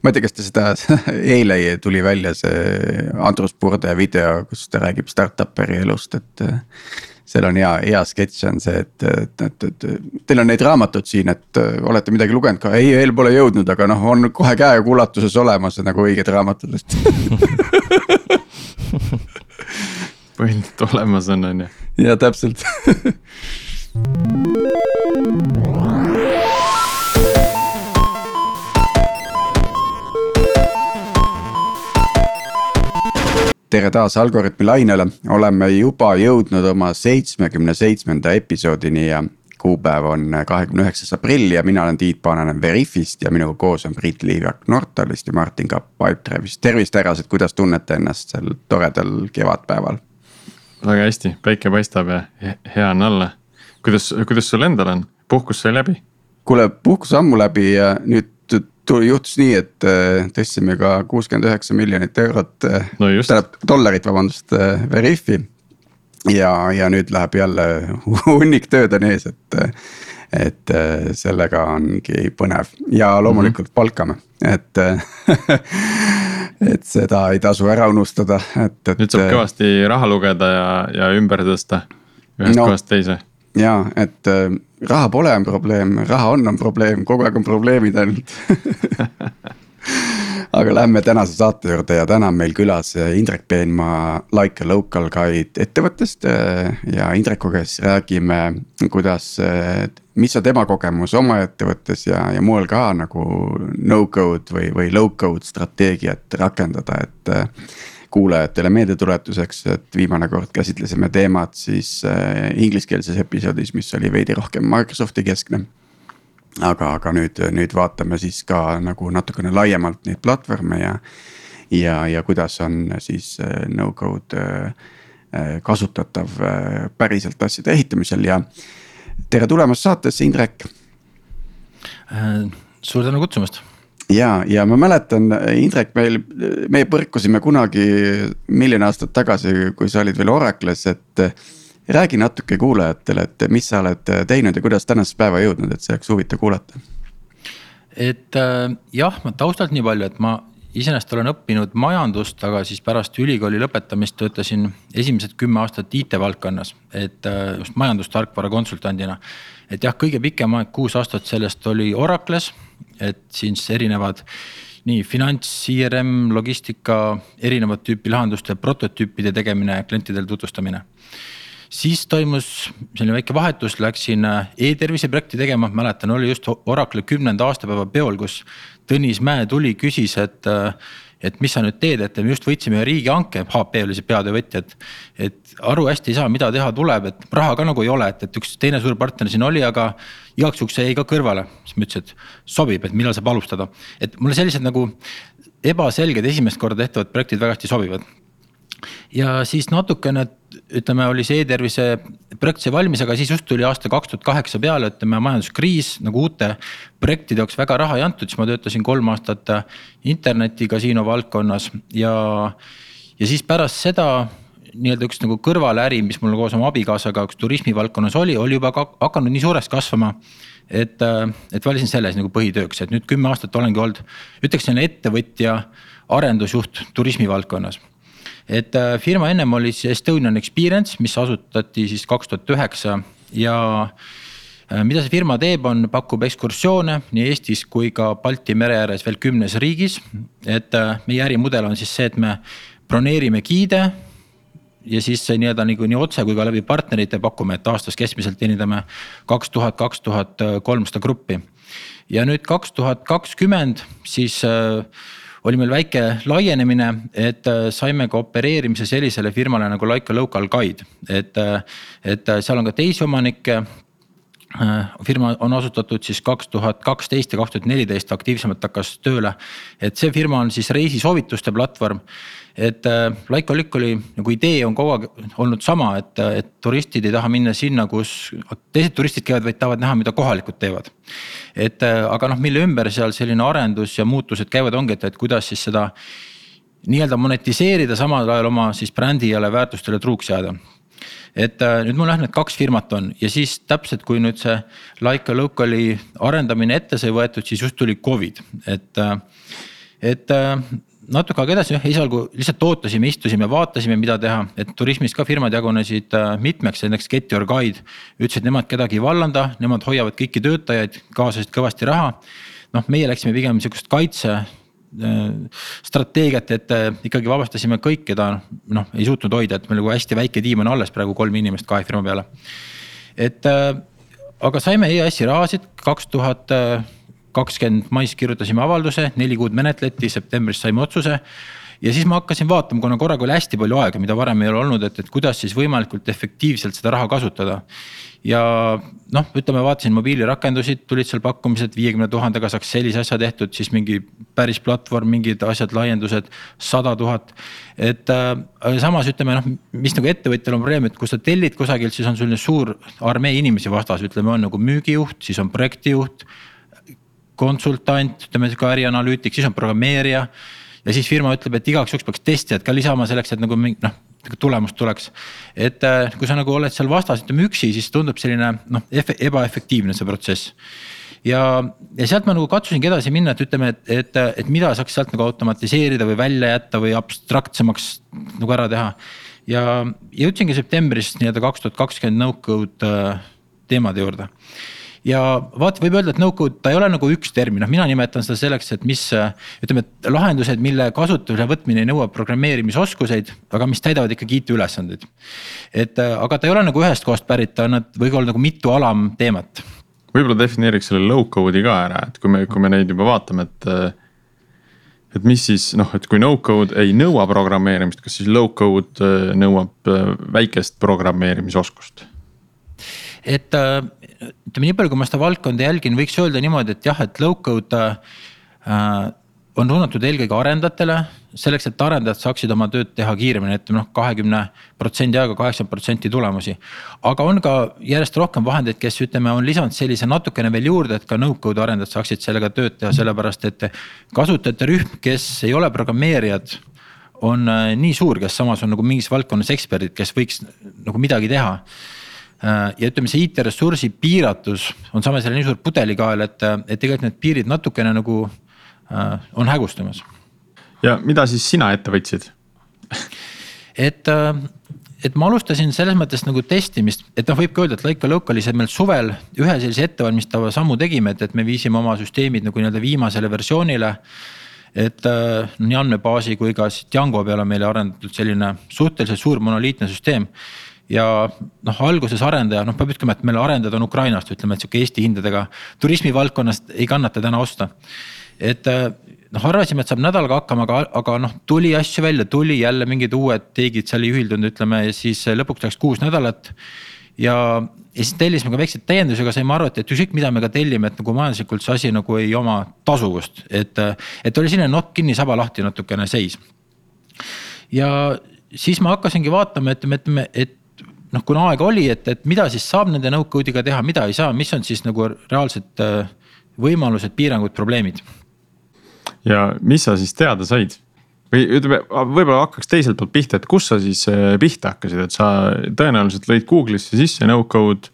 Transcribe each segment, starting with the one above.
ma ei tea, kas te seda eile tuli välja see Andrus Purde video, kus ta räägib startup'eri elust, et. seal on hea, hea sketš on see, et, et, et, et teil on neid raamatuid siin, et olete midagi lugenud ka, ei veel pole jõudnud, aga noh, on kohe käeulatuses olemas nagu õiged raamatud põhiliselt olemas on, on ju. ja täpselt tere taas Algorütmi lainele, oleme juba jõudnud oma seitsmekümne seitsmenda episoodini ja kuupäev on kahekümne üheksas aprill ja mina olen Tiit Paananen Veriffist ja minuga koos on Priit Liivak Nortalist ja Martin Kapp Pipedrive'ist. tervist, härrased, kuidas tunnete ennast sel toredal kevadpäeval? väga hästi, päike paistab ja hea on olla. kuidas, kuidas sul endal on, puhkus sai läbi? kuule, puhkus ammu läbi ja nüüd tuli, juhtus nii, et äh, tõstsime ka kuuskümmend üheksa miljonit eurot äh, no. tähendab dollarit, vabandust, äh, Veriffi. ja, ja nüüd läheb jälle hunnik tööd on ees, et, et sellega ongi põnev ja loomulikult mm -hmm. palkame, et et seda ei tasu ära unustada, et, et. nüüd saab kõvasti raha lugeda ja, ja ümber tõsta ühest no, kohast teise ja et raha pole on probleem, raha on, on probleem, kogu aeg on probleemid ainult aga lähme tänase saate juurde ja täna on meil külas äh, Indrek Peenmaa Like a Local Guide ettevõttest. Äh, ja Indrekuga siis räägime, kuidas, mis on tema kogemus oma ettevõttes ja, ja mujal ka nagu no code või, või low code strateegiat rakendada, et kuulajatele meeldetuletuseks, et viimane kord käsitlesime teemat siis äh, ingliskeelses episoodis, mis oli veidi rohkem Microsofti keskne. aga, aga nüüd, nüüd vaatame siis ka nagu natukene laiemalt neid platvorme ja, ja, ja kuidas on siis äh, no code äh, kasutatav päriselt asjade ehitamisel ja tere tulemast saatesse, Indrek. suur tänu kutsumast ja, ja ma mäletan, Indrek, meil, me põrkusime kunagi miljon aastat tagasi, kui sa olid veel Oracle'is, et. räägi natuke kuulajatele, et mis sa oled teinud ja kuidas tänasesse päeva jõudnud, et see oleks huvitav kuulata. et äh, jah, ma taustalt nii palju, et ma iseenesest olen õppinud majandust, aga siis pärast ülikooli lõpetamist töötasin esimesed kümme aastat IT-valdkonnas, et äh, just majandustarkvara konsultandina. et jah, kõige pikem aeg, kuus aastat sellest oli Oracle's, et siis erinevad nii finants, CRM, logistika, erinevat tüüpi lahenduste prototüüpide tegemine, klientidele tutvustamine. Siis toimus selline väike vahetus, läksin äh, e-tervise projekti tegema, mäletan, oli just Oracle'i kümnenda aastapäeva peol, kus Tõnis Mäe tuli, küsis, et äh, et mis sa nüüd teed, et me just võitsime ühe riigihanke, HP oli see peatöövõtja, et. et aru hästi ei saa, mida teha tuleb, et raha ka nagu ei ole, et, et üks teine suur partner siin oli, aga. igaks juhuks jäi ka kõrvale, siis ma ütlesin, et sobib, et millal saab alustada, et mulle sellised nagu ebaselged esimest korda tehtavad projektid väga hästi sobivad ja siis natukene ütleme, oli see e-tervise projekt sai valmis, aga siis just tuli aasta kaks tuhat kaheksa peale, ütleme majanduskriis nagu uute projektide jaoks väga raha ei antud, siis ma töötasin kolm aastat internetikasiino valdkonnas ja. ja siis pärast seda nii-öelda üks nagu kõrvaläri, mis mul koos oma abikaasaga üks turismivaldkonnas oli, oli juba ka hakanud nii suureks kasvama. et, et valisin selles nagu põhitööks, et nüüd kümme aastat olengi olnud, ütleks selline ettevõtja arendusjuht turismivaldkonnas et äh, firma ennem oli siis Estonian Experience, mis asutati siis kaks tuhat üheksa ja äh, mida see firma teeb, on, pakub ekskursioone nii Eestis kui ka Balti mere ääres veel kümnes riigis. et äh, meie ärimudel on siis see, et me broneerime giide ja siis nii-öelda nagu nii otse kui ka läbi partnerite pakume, et aastas keskmiselt teenindame kaks tuhat, kaks tuhat kolmsada gruppi. ja nüüd kaks tuhat kakskümmend siis äh, oli meil väike laienemine, et äh, saime ka opereerimise sellisele firmale nagu Like a Local Guide, et, äh, et äh, seal on ka teisi omanikke. Firma on asutatud siis kaks tuhat kaksteist ja kaks tuhat neliteist aktiivsemalt hakkas tööle. et see firma on siis reisisoovituste platvorm et äh, a Look oli nagu idee on kogu aeg olnud sama, et, et turistid ei taha minna sinna, kus teised turistid käivad, vaid tahavad näha, mida kohalikud teevad. et äh, aga noh, mille ümber seal selline arendus ja muutused käivad, ongi, et, et kuidas siis seda nii-öelda monetiseerida, samal ajal oma siis brändile, väärtustele truuks jääda et äh, nüüd mul jah, need kaks firmat on ja siis täpselt, kui nüüd see Like a Local'i arendamine ette sai võetud, siis just tuli Covid, et et natuke aega edasi, jah esialgu lihtsalt ootasime, istusime, vaatasime, mida teha, et turismis ka firmad jagunesid äh, mitmeks, näiteks Get Your Guide. ütlesid, nemad kedagi ei vallanda, nemad hoiavad kõiki töötajaid, kaasasid kõvasti raha. noh, meie läksime pigem sihukest kaitse äh, strateegiat, et äh, ikkagi vabastasime kõik, keda noh, ei suutnud hoida, et meil nagu hästi väike tiim on alles praegu kolm inimest kahe firma peale. et aga saime EAS-i rahasid kaks tuhat kakskümmend mais kirjutasime avalduse, neli kuud menetleti, septembris saime otsuse. ja siis ma hakkasin vaatama, kuna korraga oli hästi palju aega, mida varem ei ole olnud, et, et kuidas siis võimalikult efektiivselt seda raha kasutada. ja noh, ütleme, vaatasin mobiilirakendusi, tulid seal pakkumised viiekümne tuhandega saaks sellise asja tehtud, siis mingi päris platvorm, mingid asjad, laiendused, sada tuhat. et äh, samas ütleme noh, mis nagu ettevõtjal on probleem, et kui sa tellid kusagilt, siis on selline suur armee inimesi vastas, ütleme, on nagu müügijuht, siis on projektijuht konsultant, ütleme sihuke ärianalüütik, siis on programmeerija. ja siis firma ütleb, et igaks juhuks peaks testijad ka lisama selleks, et nagu noh, nagu tulemust tuleks. et äh, kui sa nagu oled seal vastas, ütleme üksi, siis tundub selline noh, ebaefektiivne see protsess ja, ja sealt ma nagu katsusingi edasi minna, et ütleme, et, et, et mida saaks sealt nagu automatiseerida või välja jätta või abstraktsemaks nagu ära teha. ja jõudsingi septembris nii-öelda kaks tuhat kakskümmend no-code äh, teemade juurde ja vaata, võib öelda, et no-code, ta ei ole nagu üks termin, noh mina nimetan seda selleks, et mis ütleme, et lahendused, mille kasutusele võtmine ei nõua programmeerimisoskuseid, aga mis täidavad ikkagi IT-ülesandeid. et aga ta ei ole nagu ühest kohast pärit, ta on, nad võib olla nagu mitu alamteemat. võib-olla defineeriks selle low-code'i ka ära, et kui me, kui me neid juba vaatame, et et mis siis noh, et kui no-code ei nõua programmeerimist, kas siis low-code nõuab väikest programmeerimisoskust? et ütleme nii palju, kui ma seda valdkonda jälgin, võiks öelda niimoodi, et jah, et low-code äh, on suunatud eelkõige arendajatele. selleks, et arendajad saaksid oma tööd teha kiiremini, ütleme noh, kahekümne protsendi aega kaheksakümmend protsenti tulemusi. aga on ka järjest rohkem vahendeid, kes ütleme, on lisanud sellise natukene veel juurde, et ka no-code arendajad saaksid sellega tööd teha, sellepärast et kasutajate rühm, kes ei ole programmeerijad on äh, nii suur, kes samas on nagu mingis valdkonnas eksperdid, kes võiks nagu midagi teha ja ütleme, see IT-ressursi piiratus on samas jälle nii suur pudelikael, et, et tegelikult need piirid natukene nagu äh, on hägustumas. ja mida siis sina ette võtsid et äh, et ma alustasin selles mõttes nagu testimist, et noh, võib ka öelda, et Laika Localis meil suvel ühe sellise ettevalmistava sammu tegime, et, et me viisime oma süsteemid nagu nii-öelda viimasele versioonile. et äh, nii andmebaasi kui ka Django peale meile arendatud selline suhteliselt suur monoliitne süsteem ja noh, alguses arendaja, noh, peab ütlema, et meil arendajad on Ukrainast, ütleme, et sihuke Eesti hindadega turismivaldkonnast ei kannata täna osta. et äh, noh, arvasime, et saab nädalaga hakkama, aga, aga noh, tuli asju välja, tuli jälle mingid uued tiigid seal ei ühildunud, ütleme ja siis lõpuks läks kuus nädalat. ja, ja siis tellisime ka väikseid täiendusi, aga saime aru, et, et ükskõik, mida me ka tellime, et nagu majanduslikult see asi nagu ei oma tasuvust, et, et oli selline nokk kinni, saba lahti natukene seis. ja siis ma hakkasingi vaatama, et, ütleme, et noh, kuna aega oli, et, et mida siis saab nende no-code'iga teha, mida ei saa, mis on siis nagu reaalsed äh, võimalused, piirangud, probleemid. ja mis sa siis teada said? või ütleme, võib-olla hakkaks teiselt poolt pihta, et kus sa siis äh, pihta hakkasid, et sa tõenäoliselt lõid Google'isse sisse no-code,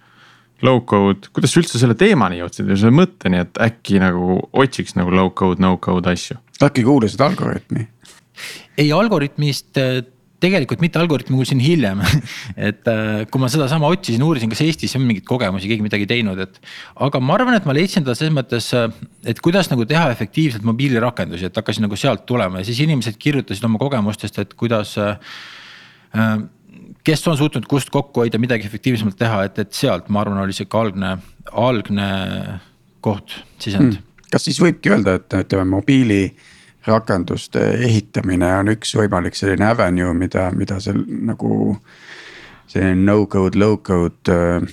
low-code, kuidas sa üldse selle teemani jõudsid ja selle mõtteni, et äkki nagu otsiks nagu low-code, no-code asju? äkki kuulasid Algorütmi? ei, Algorütmist äh, tegelikult mitte Algorütmi kuulsin hiljem. Et äh, kui ma sedasama otsisin, uurisin, kas Eestis on mingeid kogemusi, keegi midagi teinud, et. aga ma arvan, et ma leidsin ta selles mõttes, äh, et kuidas nagu teha efektiivselt mobiilirakendusi, et hakkasin nagu sealt tulema. Ja siis inimesed kirjutasid oma kogemustest, et kuidas äh, kes on suutnud kust kokku hoida, midagi efektiivsemalt teha, et, et sealt ma arvan, oli sihuke algne, algne koht, sisend. Hmm.. kas siis võibki öelda, et ütleme mobiili rakenduste ehitamine on üks võimalik selline avenue, mida, mida seal nagu. selline no-code, low-code äh,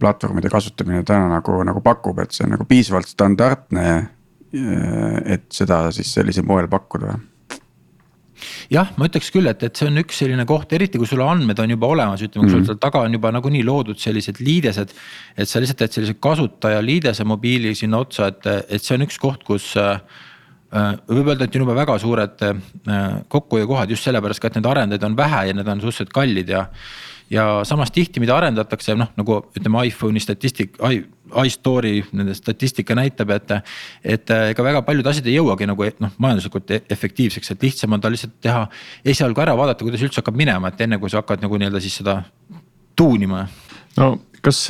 platvormide kasutamine täna nagu, nagu pakub, et see on nagu piisavalt standardne. Äh, et seda siis sellisel moel pakkuda jah, ma ütleks küll, et, et see on üks selline koht, eriti kui sul andmed on juba olemas, ütleme, kui sul mm seal taga on juba nagunii loodud sellised liidesed. et sa lihtsalt teed sellise kasutaja liidese mobiili sinna otsa, et, et see on üks koht, kus Äh, võib öelda, et on juba väga suured äh, kokkuhoiukohad just sellepärast ka, et neid arendajaid on vähe ja need on suhteliselt kallid ja. ja samas tihti, mida arendatakse, noh nagu ütleme iPhone'i statistik, iStory nende statistika näitab, et. et ega väga paljud asjad ei jõuagi nagu noh, majanduslikult e-, efektiivseks, et lihtsam on ta lihtsalt teha esialgu ära, vaadata, kuidas üldse hakkab minema, et enne kui sa hakkad nagu nii-öelda siis seda tuunima. no kas,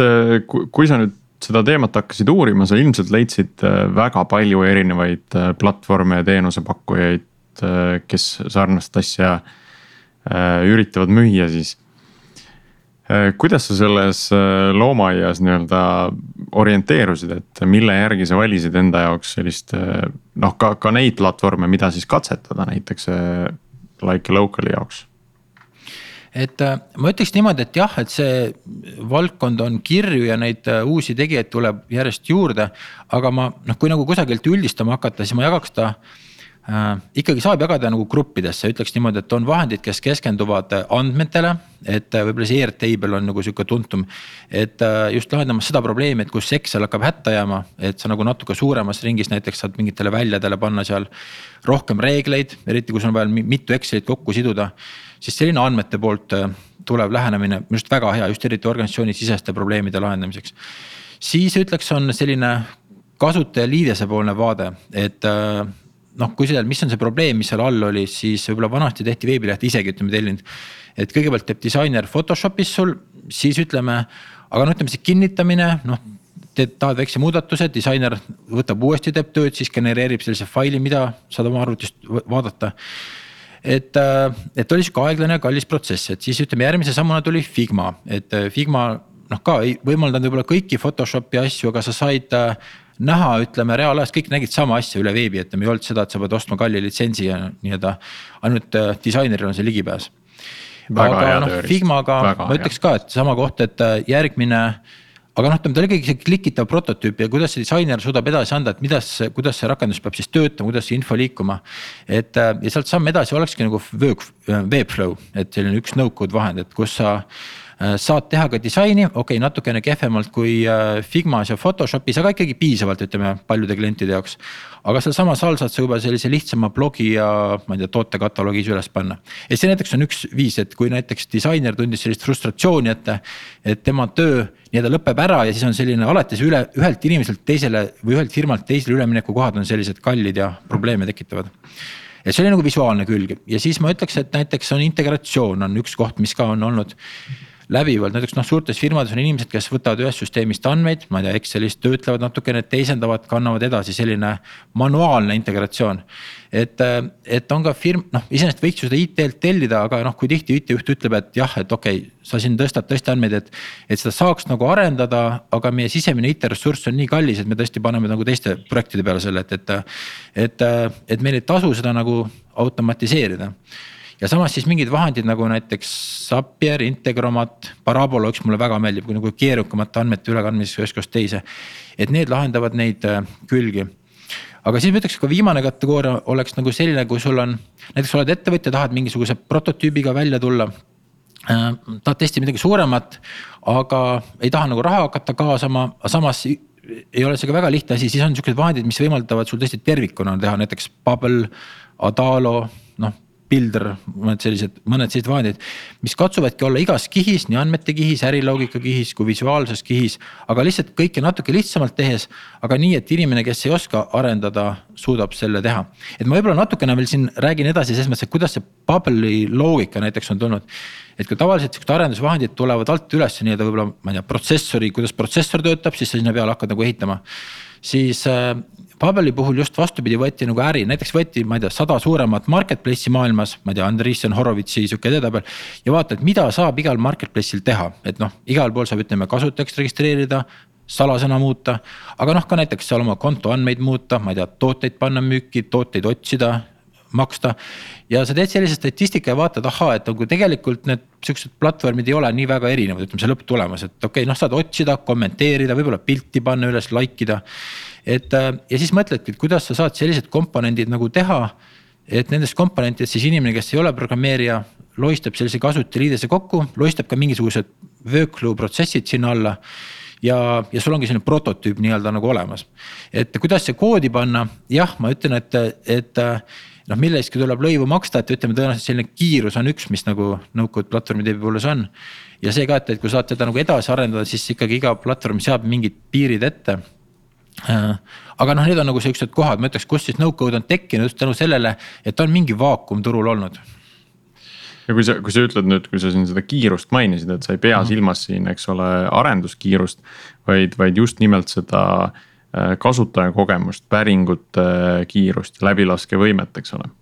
kui sa nüüd seda teemat hakkasid uurima, sa ilmselt leidsid äh, väga palju erinevaid äh, platvorme ja teenusepakkujaid, äh, kes sarnast asja üritavad müüa siis. kuidas sa selles loomaaias nii-öelda orienteerusid, et mille järgi sa valisid enda jaoks sellist noh, ka, ka neid platvorme, mida siis katsetada näiteks like local'i jaoks et äh, ma ütleks niimoodi, et jah, et see valdkond on kirju ja neid äh, uusi tegijaid tuleb järjest juurde. aga ma noh, kui nagu kusagilt üldistama hakata, siis ma jagaks ta äh,. ikkagi saab jagada nagu gruppidesse, ütleks niimoodi, et on vahendid, kes keskenduvad äh, andmetele. et võib-olla see Airtable on nagu sihuke tuntum, et äh, just lahendamas seda probleemi, et kus Excel hakkab hätta jääma, et sa nagu natuke suuremas ringis näiteks saad mingitele väljadele panna seal rohkem reegleid, eriti kui sul on vaja mitu Excelit kokku siduda siis selline andmete poolt äh, tulev lähenemine minu arust väga hea, just eriti organisatsioonisiseste probleemide lahendamiseks. siis ütleks, on selline kasutaja liidese poolne vaade, et äh, noh, kui seal, mis on see probleem, mis seal all oli, siis võib-olla vanasti tehti veebilehte isegi ütleme tellinud. et kõigepealt teeb disainer Photoshopis sul, siis ütleme, aga no ütleme see kinnitamine, noh teed, tahad väikse muudatuse, disainer võtab uuesti, teeb tööd, siis genereerib sellise faili, mida saad oma arvutist vaadata et, äh, et oli sihuke aeglane ja kallis protsess, et siis ütleme järgmise sammuna tuli Figma, et äh, Figma noh, ka ei võimaldanud võib-olla kõiki Photoshopi asju, aga sa said äh, näha, ütleme reaalajas, kõik nägid sama asja üle veebi, et ei olnud seda, et sa pead ostma kalli litsentsi ja nii-öelda ainult disaineril on see ligipääs. aga noh, Figmaga ma ütleks ka, et sama koht, et järgmine aga noh, ütleme, ta oli ikkagi see klikitav prototüüp ja kuidas see disainer suudab edasi anda, et mida kuidas see rakendus peab siis töötama, kuidas see info liikuma. et äh, ja sealt samm edasi olekski nagu Webflow, et selline üks no-code vahend, et kus sa saad teha ka disaini, okei okay,, natukene kehvemalt kui äh, Figmas ja Photoshopis, aga ikkagi piisavalt, ütleme paljude klientide jaoks. aga sealsamas all saad sa juba sellise lihtsama blogi ja ma ei tea, tootekataloogis üles panna. et see näiteks on üks viis, et kui näiteks disainer tundis sellist frustratsiooni, et, et tema töö nii-öelda lõpeb ära ja siis on selline alati see üle, ühelt inimeselt teisele või ühelt firmalt teisele üleminekukohad on sellised kallid ja probleeme tekitavad et see oli nagu visuaalne külg ja siis ma ütleks, et näiteks on integratsioon on üks koht, mis ka on olnud läbivalt, näiteks noh, suurtes firmades on inimesed, kes võtavad ühest süsteemist andmeid, ma ei tea, Excelist töötlevad natukene, teisendavad, kannavad edasi, selline manuaalne integratsioon. et, et on ka firm, noh, iseenesest võiks ju seda IT-lt tellida, aga noh, kui tihti IT-juht ütleb, et jah, et okei okay,, sa siin tõstad tõesti andmeid, et. et seda saaks nagu arendada, aga meie sisemine IT-ressurss on nii kallis, et me tõesti paneme nagu teiste projektide peale selle, et, et. et, et meil ei tasu seda nagu automatiseerida ja samas siis mingid vahendid nagu näiteks Zapier, Integromat, Parabola, üks mulle väga meeldib, nagu keerukamate andmete ülekandmiseks ühest kohast teise. et need lahendavad neid äh, külgi. aga siis ma ütleks ka viimane kategooria oleks nagu selline, kui sul on, näiteks oled ettevõtja, tahad mingisuguse prototüübiga välja tulla äh, tahad testida midagi suuremat, aga ei taha nagu raha hakata kaasama, samas ei ole see ka väga lihtne asi, siis on siuksed vahendid, mis võimaldavad sul tõesti tervikuna teha näiteks Bubble, Adalo, noh Builder, mõned sellised, mõned sellised vahendid. mis katsuvadki olla igas kihis, nii andmete kihis, äriloogika kihis kui visuaalses kihis. aga lihtsalt kõike natuke lihtsamalt tehes, aga nii, et inimene, kes ei oska arendada, suudab selle teha. et ma võib-olla natukene veel siin räägin edasi selles mõttes, et kuidas see Bubble'i loogika näiteks on tulnud. et kui tavaliselt siuksed arendusvahendid tulevad alt üles nii-öelda võib-olla, ma ei tea, protsessori, kuidas protsessor töötab, siis sa sinna peale hakkad nagu ehitama siis Pabeli puhul just vastupidi, võeti nagu äri, näiteks võeti, ma ei tea, sada suuremat marketplace'i maailmas, ma ei tea, Andreessen Horovitsi sihuke edetabel. ja vaata, et mida saab igal marketplace'il teha, et noh, igal pool saab, ütleme kasutajaks registreerida salasõna muuta, aga noh, ka näiteks seal oma konto andmeid muuta, ma ei tea, tooteid panna müüki, tooteid otsida, maksta. ja sa teed sellise statistika ja vaatad, ahaa, et nagu tegelikult need siuksed platvormid ei ole nii väga erinevad, ütleme see lõpptulemus, et okei okay,, noh, saad otsida, kommenteerida, võib-olla pilti panna üles, like ida et äh, ja siis mõtledki, et kuidas sa saad sellised komponendid nagu teha. et nendest komponentidest siis inimene, kes ei ole programmeerija, loistab sellise kasutajaliidese kokku, loistab ka mingisugused workflow protsessid sinna alla ja, ja sul ongi selline prototüüp nii-öelda nagu olemas. et kuidas see koodi panna, jah, ma ütlen, et, et, noh, millestki tuleb lõivu maksta, et ütleme, tõenäoliselt selline kiirus on üks, mis nagu no-code platvormide puhul on. ja see ka, et, et kui saad seda nagu edasi arendada, siis ikkagi iga platvorm seab mingid piirid ette äh, aga noh, need on nagu siuksed kohad, ma ütleks, kus siis no-code on tekkinud just tänu sellele, et on mingi vaakum turul olnud ja kui sa, kui sa ütled nüüd, kui sa siin seda kiirust mainisid, et sa ei pea mm. silmas siin, eks ole, arenduskiirust. vaid, vaid just nimelt seda äh, kasutajakogemust, päringute kiirust ja läbilaskevõimet, eks ole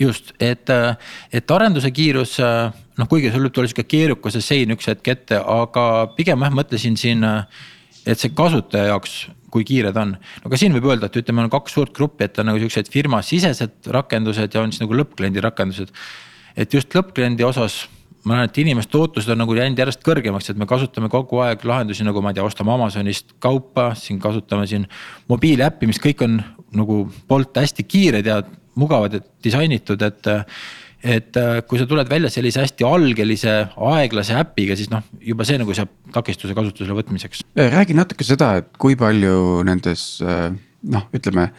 just, et, äh, et arenduse kiirus äh, noh, kuigi sul võib tulla sihuke keerukuse sein üks hetk ette, aga pigem jah, mõtlesin siin, et see kasutaja jaoks kui kiire ta on. no ka siin võib öelda, et ütleme, on kaks suurt gruppi, et on nagu siuksed firmasisesed rakendused ja on siis nagu lõppkliendi rakendused et just lõppkliendi osas ma näen, et inimeste ootused on nagu läinud järjest kõrgemaks, et me kasutame kogu aeg lahendusi nagu ma ei tea, ostame Amazonist kaupa, siin kasutame siin mobiiliäppi, mis kõik on nagu poolt hästi kiired ja mugavad ja disainitud, et. Et kui sa tuled välja sellise hästi algelise, aeglase äpiga, siis noh, juba see nagu seab takistuse kasutusele võtmiseks. räägi natuke seda, et kui palju nendes noh, ütleme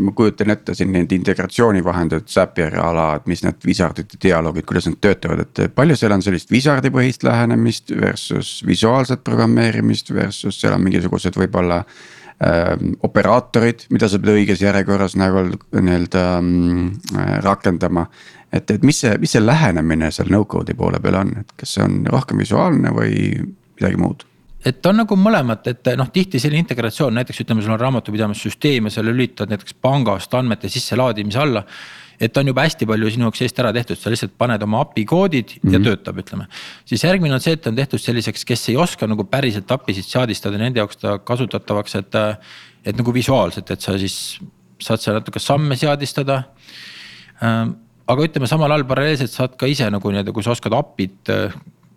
ma kujutan ette siin neid integratsioonivahendeid, Zapieri ala, et mis need wizard'id ja dialoogid, kuidas nad töötavad, et palju seal on sellist wizard'i põhist lähenemist versus visuaalset programmeerimist versus seal on mingisugused võib-olla äh,. operaatorid, mida sa pead õiges järjekorras nagu nii-öelda äh, rakendama. Et, et mis see, mis see lähenemine seal no-code'i poole peal on, et kas see on rohkem visuaalne või midagi muud? et on nagu mõlemat, et noh, tihti selline integratsioon, näiteks ütleme, sul on raamatupidamissüsteem ja sa lülitad näiteks pangast andmete sisselaadimise alla. et on juba hästi palju sinu jaoks eest ära tehtud, sa lihtsalt paned oma API koodid mm -hmm. ja mhm. töötab, ütleme. siis järgmine on see, et on tehtud selliseks, kes ei oska nagu päriselt API-sid seadistada, nende jaoks ta kasutatavaks, et. et nagu visuaalselt, et sa siis saad seal natuke samme seadistada aga ütleme, samal ajal paralleelselt saad ka ise nagu nii-öelda, kui sa oskad API-d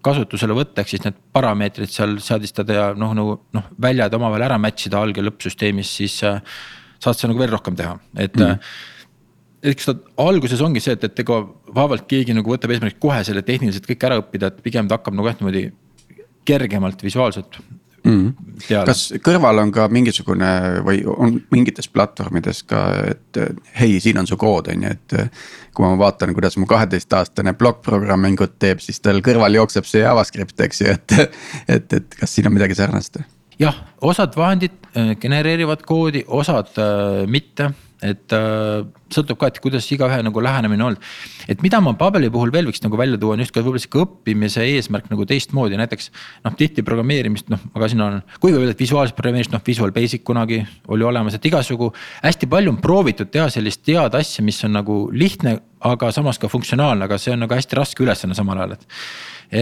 kasutusele võtta, ehk siis need parameetrid seal seadistada ja noh, nagu noh, väljad omavahel ära match ida alg- ja lõppsüsteemis, siis äh, saad sa nagu veel rohkem teha, et mm.. eks ta alguses ongi see, et, et ega vaevalt keegi nagu võtab eesmärgiks kohe selle tehniliselt kõik ära õppida, et pigem ta hakkab nagu jah niimoodi kergemalt visuaalselt mm.. kas kõrval on ka mingisugune või on mingites platvormides ka, et hei, siin on su kood, on ju, et. kui ma vaatan, kuidas mu kaheteistaastane plokkprogrammingut teeb, siis tal kõrval jookseb see JavaScript, eks ju, et, et, et kas siin on midagi sarnast? jah, osad vahendid äh, genereerivad koodi, osad äh, mitte et äh, sõltub ka, et kuidas igaühe nagu lähenemine olnud. et mida ma Babeli puhul veel võiks nagu välja tuua, on just ka võib-olla sihuke õppimise eesmärk nagu teistmoodi, näiteks. noh, tihti programmeerimist, noh, aga siin on, kuigi võib öelda, et visuaalset programmeerimist, noh, Visual Basic kunagi oli olemas, et igasugu. hästi palju on proovitud teha sellist head asja, mis on nagu lihtne, aga samas ka funktsionaalne, aga see on nagu hästi raske ülesanne samal ajal, et.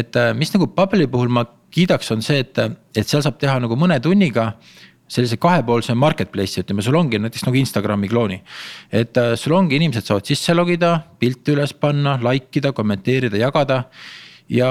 et äh, mis nagu Babeli puhul ma kiidaks, on see, et, et seal saab teha nagu mõne tunniga sellise kahepoolse marketplace'i, ütleme, sul ongi näiteks nagu Instagrami klooni. et äh, sul ongi, inimesed saavad sisse logida, pilte üles panna, like ida, kommenteerida, jagada. ja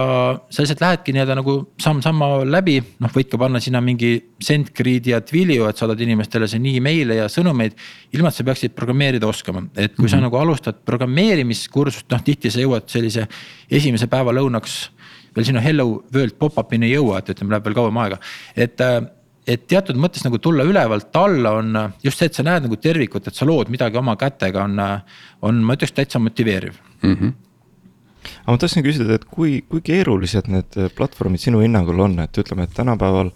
sa lihtsalt lähedki nii-öelda nagu samm-samma läbi, noh, võid ka panna sinna mingi send grid'i ja Twilio, et saadad inimestele siin email'e ja sõnumeid. ilma, et sa peaksid programmeerida oskama, et kui mm -hmm. sa mhm. nagu alustad programmeerimiskursust, noh tihti sa jõuad sellise esimese päeva lõunaks veel sinna hello world pop-up'ini ei jõua, et ütleme, läheb veel kauem aega, et äh, et teatud mõttes nagu tulla ülevalt alla on just see, et sa näed nagu tervikut, et sa lood midagi oma kätega, on, on, ma ütleks täitsa motiveeriv mm. -hmm aga ma tahtsin küsida, et kui, kui keerulised need platvormid sinu hinnangul on, et ütleme, et tänapäeval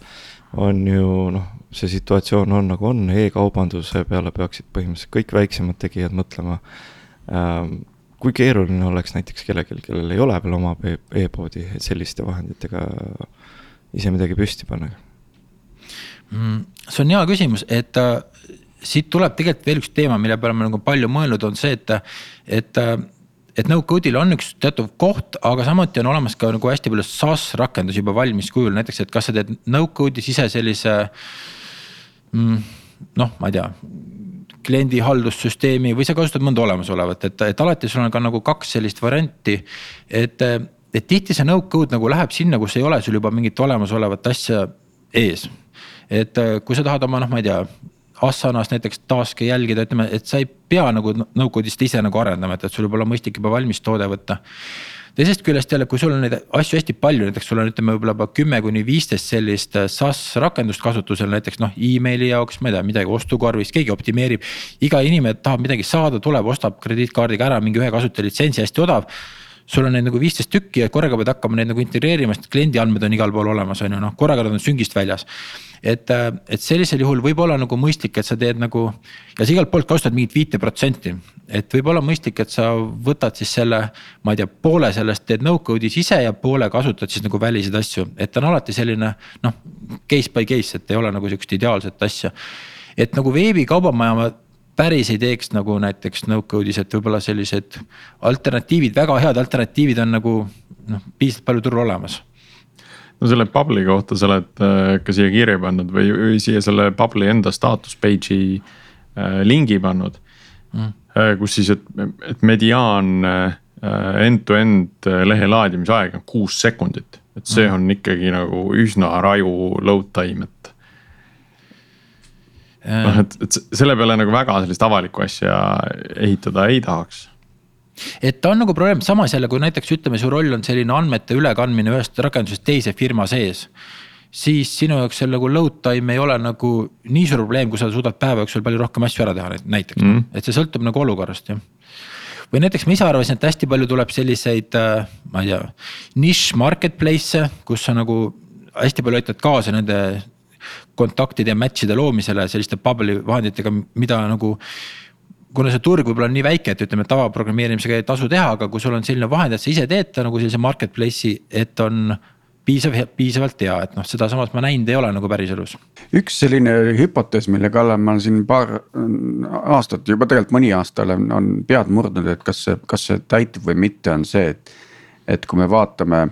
on ju noh, see situatsioon on nagu on e, e-kaubanduse peale peaksid põhimõtteliselt kõik väiksemad tegijad mõtlema ähm,. kui keeruline oleks näiteks kellelgi, kellel ei ole veel oma e-poodi, et selliste vahenditega ise midagi püsti panna? Mm, see on hea küsimus, et äh, siit tuleb tegelikult veel üks teema, mille peale ma nagu palju mõelnud, on see, et, et äh, et no-code'il on üks teatav koht, aga samuti on olemas ka nagu hästi palju SaaS rakendusi juba valmis kujul, näiteks, et kas sa teed no-code'i sise sellise mm,. noh, ma ei tea, kliendi haldussüsteemi või sa kasutad mõnda olemasolevat, et, et alati sul on ka nagu kaks sellist varianti. et, et tihti see no-code nagu läheb sinna, kus ei ole sul juba mingit olemasolevat asja ees et äh, kui sa tahad oma noh, ma ei tea. Asanas näiteks task'e jälgida, ütleme, et sa ei pea nagu no-code'ist ise nagu arendama, et, et sul võib olla mõistlik juba valmis toode võtta teisest küljest jälle, kui sul on neid asju hästi palju, näiteks sul on, ütleme võib-olla juba kümme kuni viisteist sellist äh, SaaS rakendust kasutusel, näiteks noh, emaili jaoks, ma ei tea, midagi ostukorvis, keegi optimeerib. iga inimene tahab midagi saada, tuleb, ostab krediitkaardiga ära mingi ühe kasutajalitsentsi, hästi odav sul on neid nagu viisteist tükki ja korraga pead hakkama neid nagu integreerima, sest kliendi andmed on igal pool olemas, on ju, noh korraga nad on süngist väljas et, äh, et sellisel juhul võib olla nagu mõistlik, et sa teed nagu ja sa igalt poolt kasutad mingit viite protsenti. et võib olla mõistlik, et sa võtad siis selle, ma ei tea, poole sellest teed no-code'is ise ja poole kasutad siis nagu väliseid asju, et ta on alati selline noh. Case by case, et ei ole nagu sihukest ideaalset asja. et nagu veebikaubamaja ma päris ei teeks nagu näiteks no-code'is, et võib-olla sellised alternatiivid, väga head alternatiivid on nagu noh, piisavalt palju turul olemas no selle Bubble'i kohta sa oled äh, ka siia kirja pannud või, või siia selle Bubble'i enda status page'i äh, lingi pannud mm.. Äh, kus siis, et, et mediaan end-to-end lehe laadimisaeg on kuus sekundit. et see mm. on ikkagi nagu üsna raju load time, et. Noh, et, et selle peale nagu väga sellist avalikku asja ehitada ei tahaks et ta on nagu probleem, samas jälle, kui näiteks ütleme, su roll on selline andmete ülekandmine ühest rakendusest teise firma sees. siis sinu jaoks seal nagu load time ei ole nagu nii suur probleem, kui sa suudad päeva jooksul palju rohkem asju ära teha näiteks mm, -hmm. et see sõltub nagu olukorrast jah või näiteks ma ise arvasin, et hästi palju tuleb selliseid, äh, ma ei tea, nišš marketplace'e, kus sa nagu hästi palju aitad kaasa nende kontaktide ja match'ide loomisele selliste bubble'i vahenditega, mida nagu kuna see turg võib-olla on nii väike, et ütleme, tavaprogrammeerimisega ei tasu teha, aga kui sul on selline vahend, et sa ise teed ta nagu sellise marketplace'i, et on piisav, piisavalt hea, et noh, seda samas ma näinud ei ole nagu päriselus. üks selline hüpotees, mille kallal ma siin paar aastat, juba tegelikult mõni aasta olen, on pead murdnud, et kas see, kas see täitub või mitte, on see, et. et kui me vaatame,